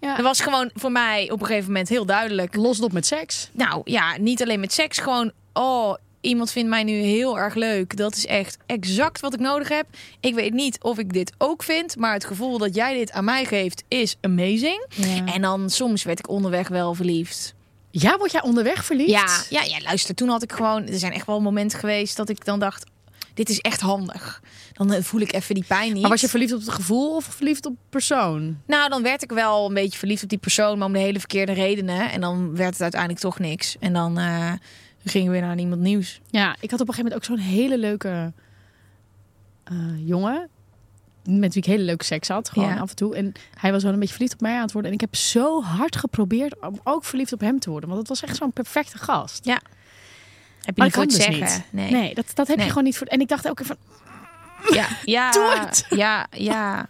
Ja. Dat was gewoon voor mij op een gegeven moment heel duidelijk. Los op met seks. Nou ja, niet alleen met seks, gewoon oh, iemand vindt mij nu heel erg leuk. Dat is echt exact wat ik nodig heb. Ik weet niet of ik dit ook vind, maar het gevoel dat jij dit aan mij geeft is amazing. Ja. En dan soms werd ik onderweg wel verliefd. Ja, word jij onderweg verliefd? Ja, ja, ja, luister, toen had ik gewoon, er zijn echt wel momenten geweest dat ik dan dacht, dit is echt handig. Dan eh, voel ik even die pijn niet. Maar was je verliefd op het gevoel of verliefd op persoon? Nou, dan werd ik wel een beetje verliefd op die persoon, maar om de hele verkeerde redenen. En dan werd het uiteindelijk toch niks. En dan eh, gingen we weer naar iemand nieuws. Ja, ik had op een gegeven moment ook zo'n hele leuke eh, jongen. Met wie ik hele leuke seks had. Gewoon Ja. af en toe. En hij was wel een beetje verliefd op mij aan het worden. En ik heb zo hard geprobeerd om ook verliefd op hem te worden. Want het was echt zo'n perfecte gast. Ja. Heb je niet voor het dus zeggen? niet. Nee. Nee, dat, dat heb Nee. je gewoon niet voor. En ik dacht ook van, Ja, ja, Doe het. Ja, ja.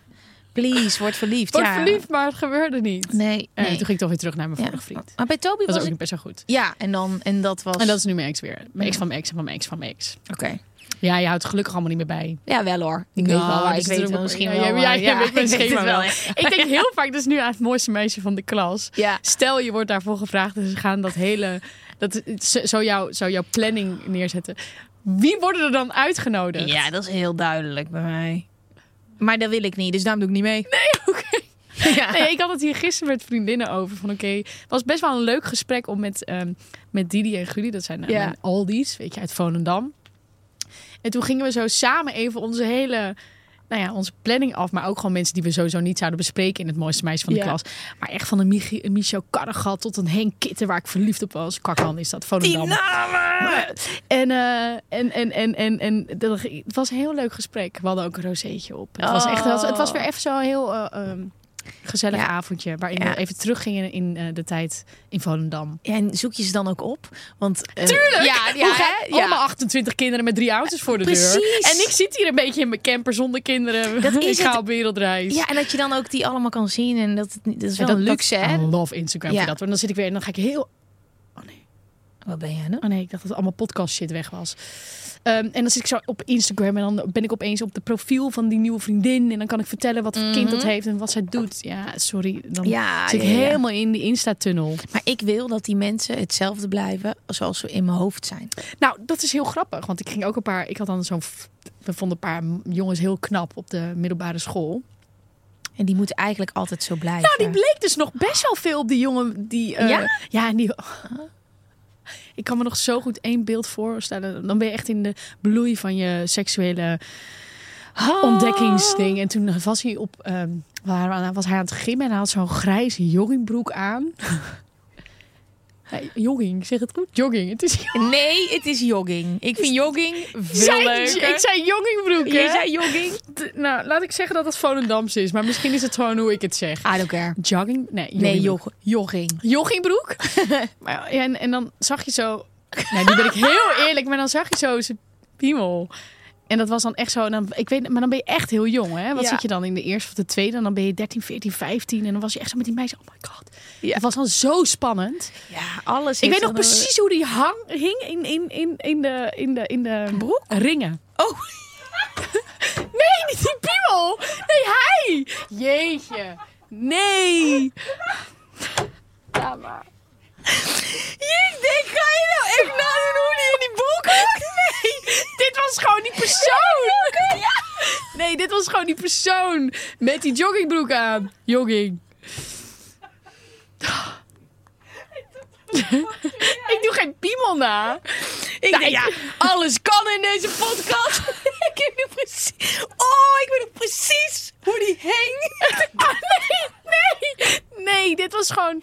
Please, word verliefd. word ja. verliefd, maar het gebeurde niet. Nee, En nee. toen ging ik toch weer terug naar mijn Ja. vorige vriend. Maar bij Toby Dat was was ook het... niet best zo goed. Ja, en, dan, en dat was... En dat is nu mijn ex weer. Mijn ex van mijn ex en van mijn ex van mijn ex. Oké. Ja, je houdt het gelukkig allemaal niet meer bij. Ja, wel hoor. Ik Nou, weet wel. dus Ik het weet is wel misschien ja, wel. ja, ja, ja, weet mijn ik weet schema het wel. wel. Ik denk heel vaak dus nu aan het mooiste meisje van de klas. Ja. Stel je wordt daarvoor gevraagd en ze gaan dat hele... Dat, zo, zo, jouw, zo jouw planning neerzetten. Wie worden er dan uitgenodigd? ja, dat is heel duidelijk bij mij. Maar dat wil ik niet, dus daarom doe ik niet mee. Oké. Ja. Nee, ik had het hier gisteren met vriendinnen over. Van oké, het was best wel een leuk gesprek om met, ehm, met Didi en Gulli, dat zijn eh, Ja. mijn Aldi's, weet je, uit Volendam. En toen gingen we zo samen even onze hele, nou ja, onze planning af. Maar ook gewoon mensen die we sowieso niet zouden bespreken in het mooiste meisje van de Ja. klas. Maar echt van een Michi- een Michel tot een Henk Kitten waar ik verliefd op was. Kakman is dat, Volendam. En, eh, en, en, en, en, en dat, het was een heel leuk gesprek. We hadden ook een rozeetje op. Het, was echt, het, was, het was weer even zo'n heel eh, ehm, gezellig Ja. avondje. Waarin Ja. we even teruggingen in eh, de tijd in Volendam. Ja, en zoek je ze dan ook op? Want, eh, Tuurlijk! Ja, ja, hè? ja. Allemaal 28 kinderen met drie ouders voor de Precies. deur. En ik zit hier een beetje in mijn camper zonder kinderen. Dat ik is ga op wereldreis. Ja, en dat je dan ook die allemaal kan zien. En dat, het niet- dat is wel dat, een luxe, hè? I love Instagram Ja. voor dat. Want dan zit ik weer en dan ga ik heel... Wat ben jij nou? Oh nee, ik dacht dat het allemaal podcast shit weg was. Ehm, en dan zit ik zo op Instagram en dan ben ik opeens op de profiel van die nieuwe vriendin. En dan kan ik vertellen wat voor kind dat heeft en wat zij doet. Ja, sorry. Dan Mhm. Ja, zit ik ja, ja. helemaal in die Insta-tunnel. Maar ik wil dat die mensen hetzelfde blijven zoals ze in mijn hoofd zijn. Nou, dat is heel grappig. Want ik ging ook een paar... Ik had dan zo'n... We vonden een paar jongens heel knap op de middelbare school. En die moeten eigenlijk altijd zo blijven. Nou, die bleek dus nog best wel veel op die jongen die... eh, Ja? Ja, en die... Ik kan me nog zo goed één beeld voorstellen. Dan ben je echt in de bloei van je seksuele ontdekkingsding. En toen was hij op... ehm, was hij aan het gymmen en hij had zo'n grijze joggingbroek aan. Hey, jogging, zeg het goed? Jogging. Het is Nee, het is jogging. Ik vind jogging veel leuker. Ik zei joggingbroek, Je zei jogging? Nou, laat ik zeggen dat het Volendams is. Maar misschien is het gewoon hoe ik het zeg. I don't care. Jogging? Nee, Nee, jog, jogging. joggingbroek. maar, ja, en, en dan zag je zo... Nou, nu ben ik heel eerlijk, maar dan zag je zo zijn piemel. En dat was dan echt zo... Dan, ik weet, maar dan ben je echt heel jong, hè? Wat Ja. zit je dan in de eerste of de tweede? En dan ben je 13, 14, 15. En dan was je echt zo met die meisjes. Oh my god. Ja. Het was dan zo spannend. Ja, alles Ik weet nog precies hoe die hang, hing in, in, in, in, de, in, de, in de Broek? ringen. Oh, Nee, niet die piemel. Nee, hij. Jeetje. Nee. Ja, maar... ik denk, ga je nou echt nadoen hoe die in die broek hangt? Nee, dit was gewoon die persoon. Nee, dit was gewoon die persoon met die joggingbroek aan. Jogging. ik doe geen piemel na. Ik Nou, denk, ja, alles kan in deze podcast. ik weet nog precies... Oh, ik weet nog precies hoe die hing. Ah, nee, nee. Nee, dit was gewoon...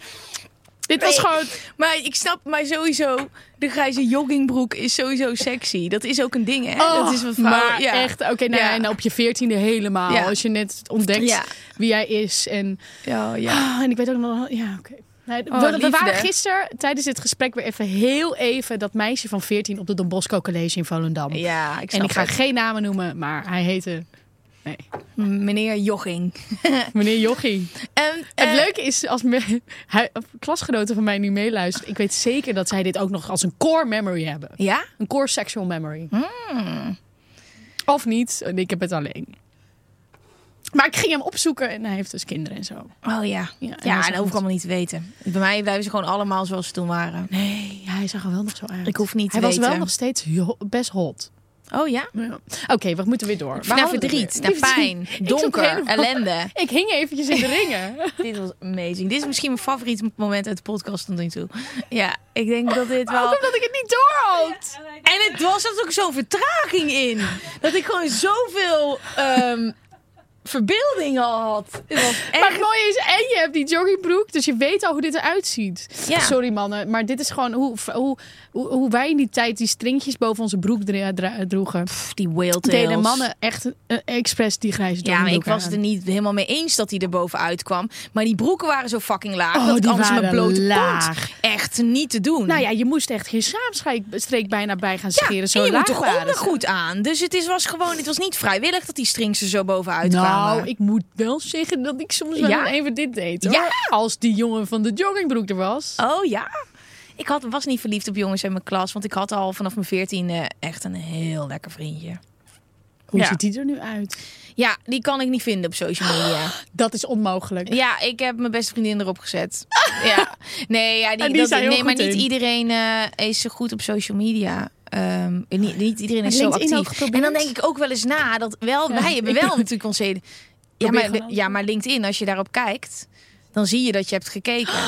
Dit was Nee. gewoon... Maar ik snap, maar sowieso, de grijze joggingbroek is sowieso sexy. Dat is ook een ding, hè? dat is wat vrouwen... Oh, maar ja. echt, oké, nou ja. En op je veertiende helemaal. Ja. Als je net ontdekt wie hij is. En, Ja, ja. Ah, en ik weet ook nog... Ja, oké. Nee, Oh, we, we liefde. waren gisteren tijdens dit gesprek weer even heel even dat meisje van 14 op de Don Bosco College in Volendam. Ja, ik snap en ik ga het. geen namen noemen, maar hij heette nee, Meneer Jogging. meneer Jochie. En, Het eh, leuke is, als me, hij, klasgenoten van mij nu meeluisteren, ik weet zeker dat zij dit ook nog als een core memory hebben. Ja? Een core sexual memory. Hmm. Of niet, ik heb het alleen. Maar ik ging hem opzoeken en hij heeft dus kinderen en zo. Oh ja. Ja, Ja, en hij dat hoef ik het. allemaal niet te weten. Bij mij blijven ze gewoon allemaal zoals ze toen waren. Nee, ja, hij zag er wel nog zo uit. Ik hoef niet te hij was weten. wel nog steeds best hot. Oh ja? Ja. Oké, we moeten weer door. Waar naar verdriet, naar pijn, donker, ellende. Ik hing eventjes in de ringen. Dit was amazing. Dit is misschien mijn favoriete moment uit de podcast tot nu toe. Ja, ik denk dat dit wel... Ook omdat ik het niet doorhad. En het was er ook zo'n vertraging in. Dat ik gewoon zoveel ehm, verbeelding al had. Het was Maar echt... het mooie is, en je hebt die joggingbroek, dus je weet al hoe dit eruit ziet. Ja. Sorry mannen, maar dit is gewoon hoe, hoe, hoe, wij in die tijd die stringjes boven onze broek droegen. Pff, die whale Deden mannen echt eh, expres die grijze Ja, maar ik was het er niet helemaal mee eens dat hij er bovenuit kwam. Maar die broeken waren zo fucking laag. Oh, dat die anders mijn blote laag. echt niet te doen. Nou ja, je moest echt geen schaamstreek bijna bij gaan Ja, scheren. Zo en je laag moet toch ondergoed aan. Dus het is, was gewoon, het was niet vrijwillig dat die strings er zo bovenuit Nou, kwamen. Ik moet wel zeggen dat ik soms wel Ja? even dit deed. Hoor. Ja? Als die jongen van de joggingbroek er was. Oh ja. Ik had, was niet verliefd op jongens in mijn klas. Want ik had al vanaf mijn veertiende echt een heel lekker vriendje. Hoe Ja. ziet die er nu uit? Ja, die kan ik niet vinden op social media. Dat is onmogelijk. Ja, ik heb mijn beste vriendin erop gezet. Ja. Nee, ja, die, die dat, nee maar niet iedereen eh, is zo goed op social media. Ehm, niet, niet iedereen is zo actief. En dan denk ik ook wel eens na dat wel, wij hebben wel natuurlijk onze hele- probeer maar, ja, maar LinkedIn, als je daarop kijkt, dan zie je dat je hebt gekeken.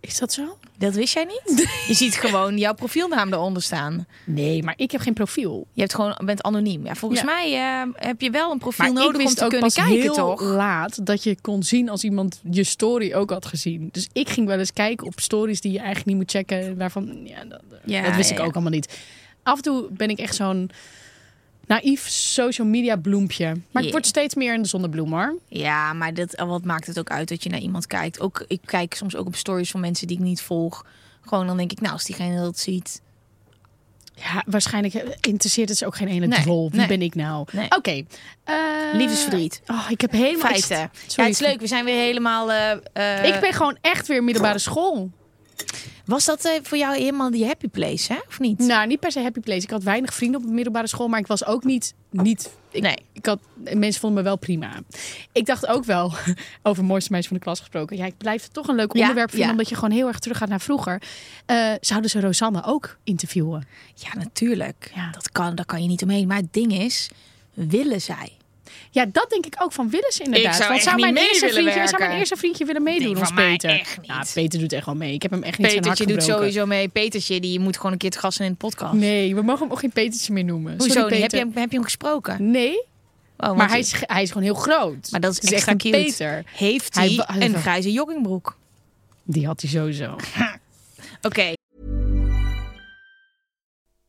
Is dat zo? Dat wist jij niet? Je ziet gewoon jouw profielnaam eronder staan. Nee, maar ik heb geen profiel. Je hebt gewoon, bent anoniem. Ja, volgens Ja. mij eh, heb je wel een profiel Maar nodig om te kunnen pas kijken, heel toch? laat dat je kon zien als iemand je story ook had gezien. Dus ik ging wel eens kijken op stories die je eigenlijk niet moet checken. Waarvan, ja, dat, Ja, dat wist ja, ik ja. ook allemaal niet. Af en toe ben ik echt zo'n naïef social media bloempje. Maar ik word steeds meer in de zonnebloem hoor. Ja, maar dat, wat maakt het ook uit dat je naar iemand kijkt? Ook, ik kijk soms ook op stories van mensen die ik niet volg. Gewoon dan denk ik, nou, als diegene dat ziet. Ja, waarschijnlijk interesseert het ze ook geen ene Nee, drol. Wie nee. ben ik nou? Nee. Oké. eh, Liefdesverdriet. Oh, ik heb helemaal... Feiten. Ja, het is leuk. We zijn weer helemaal... eh, eh, Ik ben gewoon echt weer middelbare school. Was dat eh, voor jou helemaal die happy place, hè? Of niet? Nou, niet per se happy place. Ik had weinig vrienden op de middelbare school, maar ik was ook niet. niet ik, Nee. ik had, mensen vonden me wel prima. Ik dacht ook wel, over mooiste meisje van de klas gesproken. Ja, ik blijf het toch een leuk Ja, onderwerp vinden, ja. omdat je gewoon heel erg teruggaat naar vroeger. Eh, zouden ze Rosanne ook interviewen? Ja, natuurlijk. Ja. Dat kan, daar kan je niet omheen. Maar het ding is, willen zij? Ja, dat denk ik ook van willen ze inderdaad. Ik zou Want zou mijn, eerste vriendje, zou mijn eerste vriendje willen meedoen als Peter? echt niet. Ja, Peter doet echt wel mee. Ik heb hem echt niet Petertje doet gebroken. sowieso mee. Petertje, die moet gewoon een keer te gasten in de podcast. Nee, we mogen hem ook geen Petertje meer noemen. Hoezo? Sorry? Heb, je, hem- heb je hem gesproken? Nee, Oh, maar hij is, hij is gewoon heel groot. Maar dat is extra echt een cute. Peter. Heeft Hij een grijze joggingbroek? Die had hij sowieso. Oké.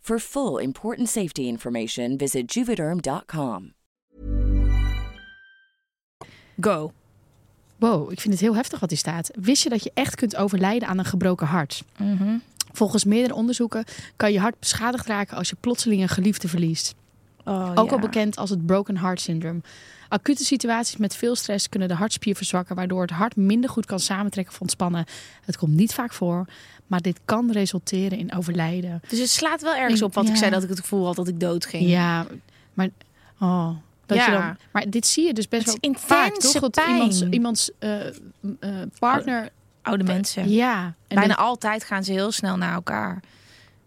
For full important safety information, visit juvederm.com. Go. Wow, ik vind het heel heftig wat hier staat. Wist je dat je echt kunt overlijden aan een gebroken hart? Mhm. Volgens meerdere onderzoeken kan je hart beschadigd raken als je plotseling een geliefde verliest. Oh, Ook ja. al bekend als het broken heart syndrome. Acute situaties met veel stress kunnen de hartspier verzwakken, waardoor het hart minder goed kan samentrekken of ontspannen. Het komt niet vaak voor, maar dit kan resulteren in overlijden. Dus het slaat wel ergens op wat ik zei dat ik het gevoel had dat ik dood ging. Ja, maar oh, dat Ja. je dan, maar dit zie je dus best wel vaak, toch? Dat pijn. iemands, iemands eh, eh, partner, Oude mensen. ja, en Bijna dan- altijd gaan ze heel snel naar elkaar.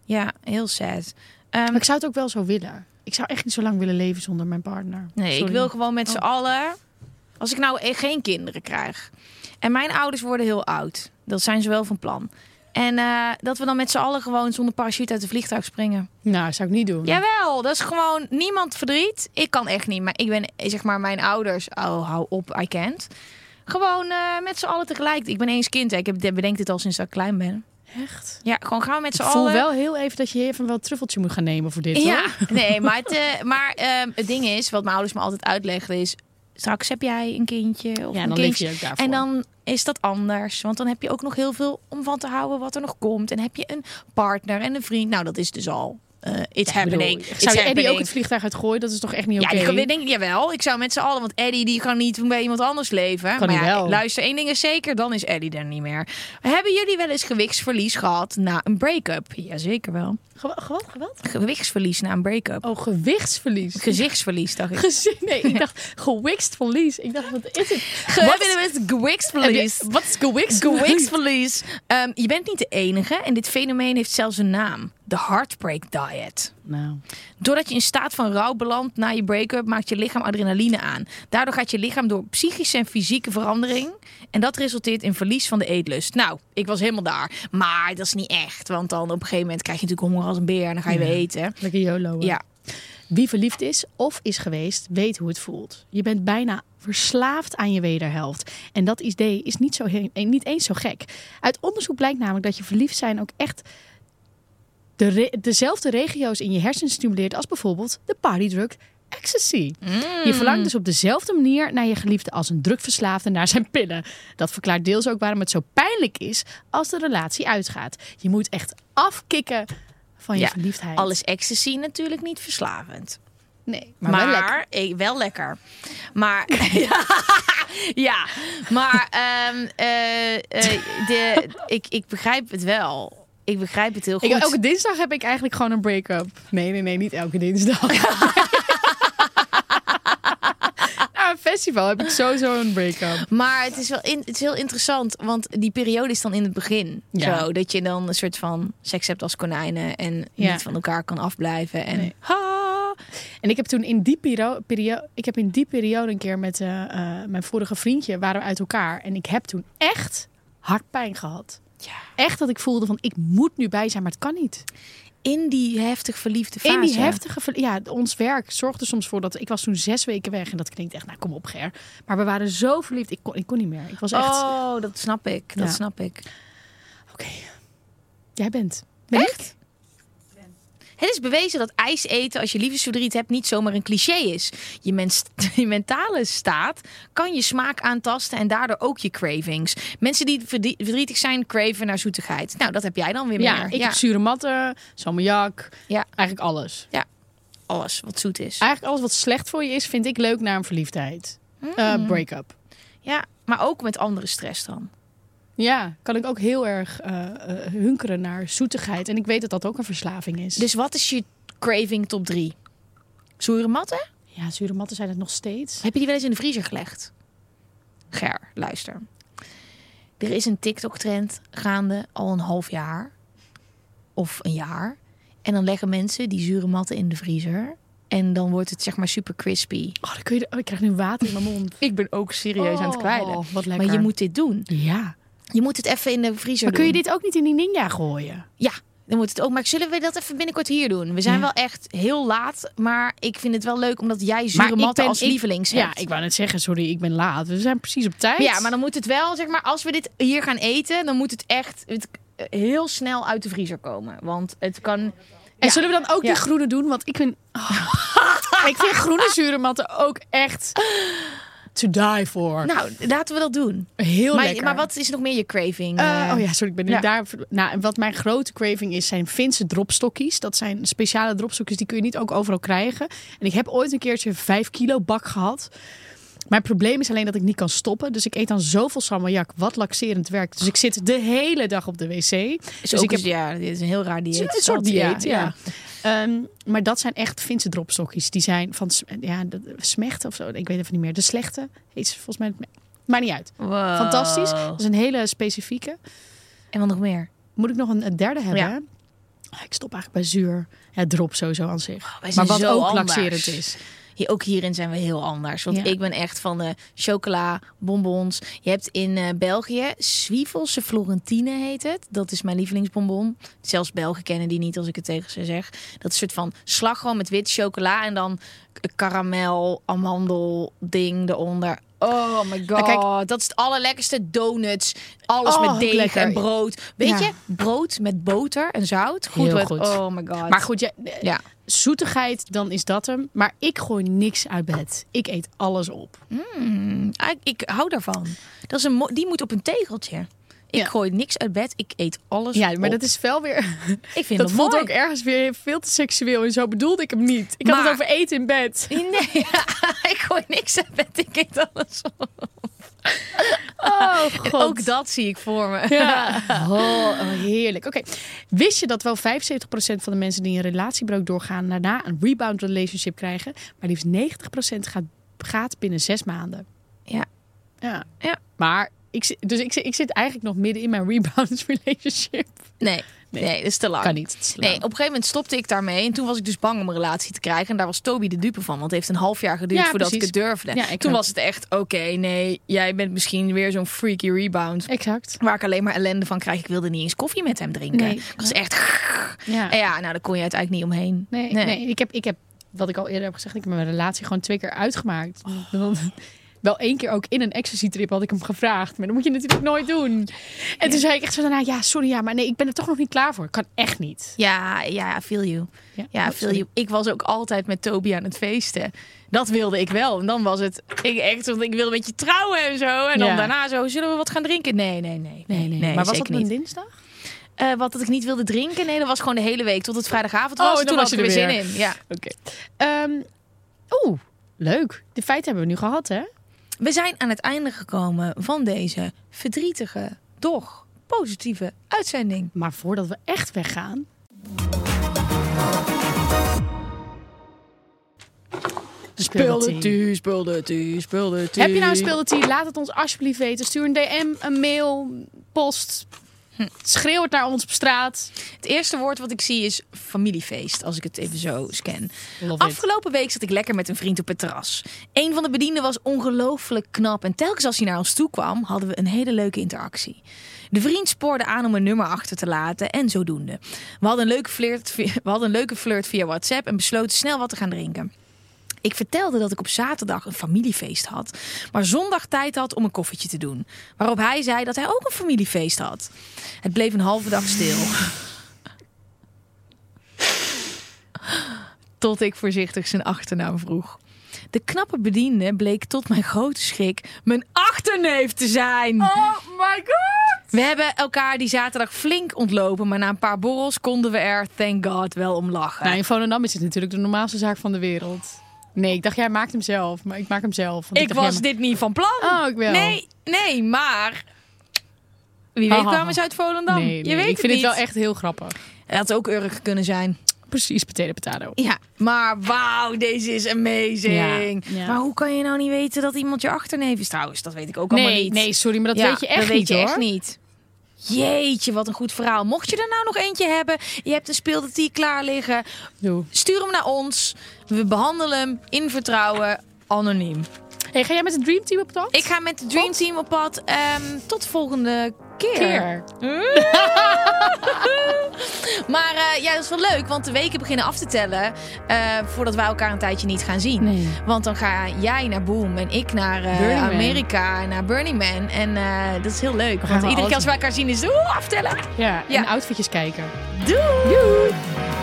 Ja, heel sad. Maar ik zou het ook wel zo willen. Ik zou echt niet zo lang willen leven zonder mijn partner. nee, ik wil gewoon met z'n Oh. allen... Als ik nou e- geen kinderen krijg... En mijn ouders worden heel oud. Dat zijn ze wel van plan. En eh, dat we dan met z'n allen gewoon zonder parachute uit het vliegtuig springen. Nou, zou ik niet doen. Jawel, dat is gewoon niemand verdriet. Ik kan echt niet, maar ik ben zeg maar mijn ouders. Oh, hou op, I can't. Gewoon eh, met z'n allen tegelijk. Ik ben eens kind. hè. Ik heb, bedenk dit al sinds dat ik klein ben. Echt? Ja, gewoon gaan we met Ik z'n voel allen. wel heel even dat je even wel een truffeltje moet gaan nemen voor dit. Ja, hoor. nee, maar, het, eh, maar ehm, het ding is, wat mijn ouders me altijd uitlegden, is... Straks heb jij een kindje of Ja, een dan leef kindje. je ook daarvoor. En dan is dat anders. Want dan heb je ook nog heel veel om van te houden wat er nog komt. En heb je een partner en een vriend. Nou, dat is dus al... eh it's Ja, ik happening. bedoel, It's Zou je Eddie ook het vliegtuig uitgooien? Dat is toch echt niet Ja, oké? die gaan- denk ik, jawel. Ik zou met z'n allen, want Eddie die kan niet bij iemand anders leven. Kan maar ja, wel. luister, één ding is zeker, dan is Eddie er niet meer. Hebben jullie wel eens gewichtsverlies gehad na een break-up? Jazeker wel. Gewat? Gewichtsverlies na een break-up. Oh, gewichtsverlies. Gezichtsverlies, dacht ik. Gezien, nee, ik dacht gewikst verlies. Ik dacht, wat is het? Heb je wel eens gewichtsverlies? Wat is gewikst Gewichtsverlies. Ehm, je bent niet de enige en dit fenomeen heeft zelfs een naam. De Heartbreak Diet. Nou, Doordat je in staat van rouw belandt na je break-up, maakt je lichaam adrenaline aan. Daardoor gaat je lichaam door psychische en fysieke verandering. En dat resulteert in verlies van de eetlust. Nou, ik was helemaal daar. Maar dat is niet echt. Want dan op een gegeven moment krijg je natuurlijk honger als een beer en dan ga je weer eten. lekker YOLO. Ja. Wie verliefd is of is geweest, weet hoe het voelt. Je bent bijna verslaafd aan je wederhelft. En dat idee is niet, zo, niet eens zo gek. Uit onderzoek blijkt namelijk dat je verliefd zijn ook echt de re- dezelfde regio's in je hersenen stimuleert als bijvoorbeeld de partydrug ecstasy. Je verlangt dus op dezelfde manier naar je geliefde als een drugverslaafde naar zijn pillen. Dat verklaart deels ook waarom het zo pijnlijk is als de relatie uitgaat. Je moet echt afkicken van je Ja, verliefdheid. Alles ecstasy natuurlijk niet verslavend. Nee, maar, Maar, wel lekker. eh, wel lekker. Maar ja, ja, maar ehm, eh, eh, de, ik, ik begrijp het wel. Ik begrijp het heel goed. Ik, elke dinsdag heb ik eigenlijk gewoon een break-up. Nee, nee, nee, niet elke dinsdag. Na een festival heb ik sowieso een break-up. Maar het is wel in, het is heel interessant, want die periode is dan in het begin. Ja. Zo, dat je dan een soort van seks hebt als konijnen en Ja. niet van elkaar kan afblijven. En Nee. ha, En ik heb toen in die periode, periode ik heb in die periode een keer met eh, eh, mijn vorige vriendje waren we uit elkaar. En ik heb toen echt hartpijn gehad. Ja. Echt dat ik voelde van ik moet nu bij zijn, maar het kan niet. in die heftig verliefde fase. In die heftige, ja, ons werk zorgde soms voor dat ik was toen zes weken weg en dat klinkt echt, nou kom op Ger. Maar we waren zo verliefd, ik kon, ik kon niet meer. Ik was echt, Oh, dat snap ik. Dat Ja. snap ik. oké, jij bent. Ben ik? Het is bewezen dat ijs eten als je liefdesverdriet hebt niet zomaar een cliché is. Je, mens, je mentale staat kan je smaak aantasten en daardoor ook je cravings. Mensen die verdrie- verdrietig zijn, craven naar zoetigheid. Nou, dat heb jij dan weer Ja, meer. ik heb zure matten, salmiak, Ja. eigenlijk alles. alles wat zoet is. Eigenlijk alles wat slecht voor je is, vind ik leuk naar een verliefdheid. Eh, break-up. Ja, maar ook met andere stress dan. Ja, kan ik ook heel erg eh, eh, hunkeren naar zoetigheid. En ik weet dat dat ook een verslaving is. Dus wat is je craving top 3? Zure matten? ja, zure matten zijn het nog steeds. Heb je die wel eens in de vriezer gelegd? Ger, luister. Er is een TikTok-trend gaande al een half jaar. Of een jaar. En dan leggen mensen die zure matten in de vriezer. En dan wordt het zeg maar super crispy. Oh, dan kun je, oh, ik krijg nu water in mijn mond. Ik ben ook serieus aan het kwijlen. Oh, wat lekker. Maar je moet dit doen. Ja. Je moet het even in de vriezer Maar kun je doen. dit ook niet in die ninja gooien? Ja, dan moet het ook. Maar zullen we dat even binnenkort hier doen? We zijn Ja. wel echt heel laat. Maar ik vind het wel leuk omdat jij zure matten als ik- lievelings Ja, hebt. ik wou net zeggen, sorry, ik ben laat. We zijn precies op tijd. Ja, maar dan moet het wel, zeg maar, als we dit hier gaan eten, dan moet het echt het, eh, heel snel uit de vriezer komen. Want het kan. En Ja. zullen we dan ook Ja. die groene doen? Want ik vind... Oh. ik vind groene zure matten ook echt to die for. Nou, laten we dat doen. Heel Maar, lekker. maar wat is nog meer je craving? Eh, eh? oh ja, sorry, ik ben nu ja. daar. Nou, wat mijn grote craving is, zijn Finse dropstokjes. Dat zijn speciale dropstokjes, die kun je niet ook overal krijgen. En ik heb ooit een keertje een 5 kilo bak gehad. Mijn probleem is alleen dat ik niet kan stoppen. Dus ik eet dan zoveel salmiak, wat laxerend werkt. Dus ik zit de hele dag op de wc. Is dus ik heb eens- ja, dit is een heel raar dieet. een soort dieet, ja. Ehm, maar dat zijn echt Finse dropstokjes. Die zijn van ja, de, smechten of zo. Ik weet even niet meer. De slechte heet ze volgens mij. Maar niet uit. Wow. Fantastisch. Dat is een hele specifieke. En wat nog meer? Moet ik nog een, een derde hebben? Ja. Ah, Ik stop eigenlijk bij zuur. Ja, drop sowieso aan zich. wij maar wat ook anders. laxerend is. Hier, ook hierin zijn we heel anders. Want Ja. ik ben echt van de chocola, bonbons. Je hebt in eh, België Zwievelse Florentine heet het. Dat is mijn lievelingsbonbon. Zelfs Belgen kennen die niet als ik het tegen ze zeg. Dat is een soort van slagroom met wit chocola en dan karamel, amandel ding eronder. Oh my god, kijk- dat is het allerlekkerste. Donuts, alles Oh, met deeg lekker. en brood. Weet Ja. je, brood met boter en zout. Goed, Heel goed. Oh my god. Maar goed, ja, ja. zoetigheid, dan is dat hem. Maar ik gooi niks uit bed. Ik eet alles op. Ah, ik, ik hou daarvan. Dat is een die moet op een tegeltje. Ik Ja. gooi niks uit bed. Ik eet alles. Ja, maar op. dat is wel weer... Ik vind dat voelt mooi. ook ergens weer veel te seksueel. En zo bedoelde ik hem niet. Ik had het over eten in bed. Nee, ik gooi niks uit bed. Ik eet alles op. Oh, En ook dat zie ik voor me. Ja. Oh, oh, heerlijk. Oké. Wist je dat wel 75% van de mensen die een relatiebreuk doorgaan... daarna een rebound relationship krijgen? Maar liefst 90% gaat, gaat binnen zes maanden. Ja. Ja. Ja. Maar ik, dus ik, zit- ik zit eigenlijk nog midden in mijn rebound relationship. Nee, nee, dat is te lang. Kan niet. Nee, op een gegeven moment stopte ik daarmee. En toen was ik dus bang om een relatie te krijgen. En daar was Toby de dupe van. Want het heeft een half jaar geduurd Ja, voordat precies. ik het durfde. Ja, toen was het echt, oké, nee, jij bent misschien weer zo'n freaky rebound. Exact. Waar ik alleen maar ellende van krijg. Ik wilde niet eens koffie met hem drinken. Nee. Ik was echt... Ja. En ja, nou, daar kon je uiteindelijk niet omheen. Nee, nee. ik, heb, ik heb wat ik al eerder heb gezegd, ik heb mijn relatie gewoon twee keer uitgemaakt. Dan- Wel één keer ook in een ecstasy-trip had ik hem gevraagd. Maar dat moet je natuurlijk nooit doen. En toen zei ik echt zo daarna, ja, sorry, ja, maar nee, ik ben er toch nog niet klaar voor. Kan echt niet. Ja, ja, feel you. Ja, Ja, oh, feel sorry. you. Ik was ook altijd met Toby aan het feesten. Dat wilde ik wel. En dan was het, ik echt, want ik wilde met je trouwen en zo. En dan Ja. daarna zo, zullen we wat gaan drinken? Nee, nee, nee. Nee, nee. maar was dat op een niet. dinsdag? Eh, wat dat ik niet wilde drinken? Nee, dat was gewoon de hele week tot het vrijdagavond Oh, was. dan toen was had ik er weer er zin in. Ja. Oké. Ehm, Oeh, leuk. De feiten hebben we nu gehad, hè? We zijn aan het einde gekomen van deze verdrietige, doch positieve uitzending. Maar voordat we echt weggaan... Speelde speelde speelde. Heb je nou een speelde Laat het ons alsjeblieft weten. Stuur een DM, een mail, post. Schreeuw het naar ons op straat. Het eerste woord wat ik zie is familiefeest, als ik het even zo scan. Love it. Afgelopen week zat ik lekker met een vriend op het terras. Een van de bedienden was ongelooflijk knap en telkens als hij naar ons toe kwam, hadden we een hele leuke interactie. De vriend spoorde aan om een nummer achter te laten en zodoende. We hadden een leuke flirt we hadden een leuke flirt via WhatsApp en besloten snel wat te gaan drinken. Ik vertelde dat ik op zaterdag een familiefeest had, maar zondag tijd had om een koffietje te doen. Waarop hij zei dat hij ook een familiefeest had. Het bleef een halve dag stil. Tot ik voorzichtig zijn achternaam vroeg. De knappe bediende bleek tot mijn grote schrik mijn achterneef te zijn. Oh my god! We hebben elkaar die zaterdag flink ontlopen, maar na een paar borrels konden we er, thank god, wel om lachen. Nou, in Volendam is het natuurlijk de normaalste zaak van de wereld. Nee, ik dacht, jij maakt hem zelf. Maar ik maak hem zelf. want ik dacht, was jij dit niet van plan. Oh, ik wel. Nee, nee, maar... Wie weet kwamen ze uit Volendam. Nee, nee, Je weet ik vind het het niet. wel echt heel grappig. Het had ook Urk kunnen zijn. Precies, potato potato. Ja, maar wauw, deze is amazing. Ja, ja. Maar hoe kan je nou niet weten dat iemand je achterneef is trouwens? Dat weet ik ook allemaal Nee, niet. nee, sorry, maar dat Ja, weet je echt dat weet niet je hoor. echt niet. Jeetje, wat een goed verhaal. Mocht je er nou nog eentje hebben, je hebt een speelde die klaar liggen, Doe. stuur hem naar ons. We behandelen hem in vertrouwen, anoniem. Hey, ga jij met het Dream Team op pad? Ik ga met de Dream Team op pad. Ehm, tot de volgende keer. keer. Maar eh, ja, dat is wel leuk, want de weken beginnen af te tellen eh, voordat wij elkaar een tijdje niet gaan zien. Nee. Want dan ga jij naar Boom en ik naar eh. Amerika en naar Burning Man. En dat is heel leuk. Want iedere keer als we elkaar zien is oeh, aftellen. Ja, Ja. en outfitjes kijken. Doei! How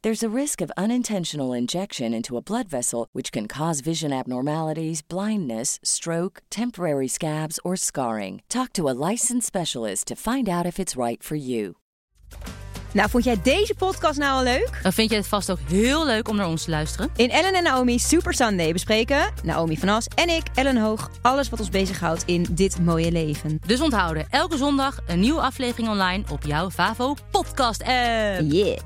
There's a risk of unintentional injection into a blood vessel, which can cause vision abnormalities, blindness, stroke, temporary scabs, or scarring. Talk to a licensed specialist to find out if it's right for you. Nou, vond jij deze podcast nou al leuk? Dan vind je het vast ook heel leuk om naar ons te luisteren. In Ellen en Naomi Super Sunday bespreken Naomi van As en ik, Ellen Hoog, alles wat ons bezighoudt in dit mooie leven. Dus onthouden, elke zondag een nieuwe aflevering online op jouw Favo podcast app. Yeah.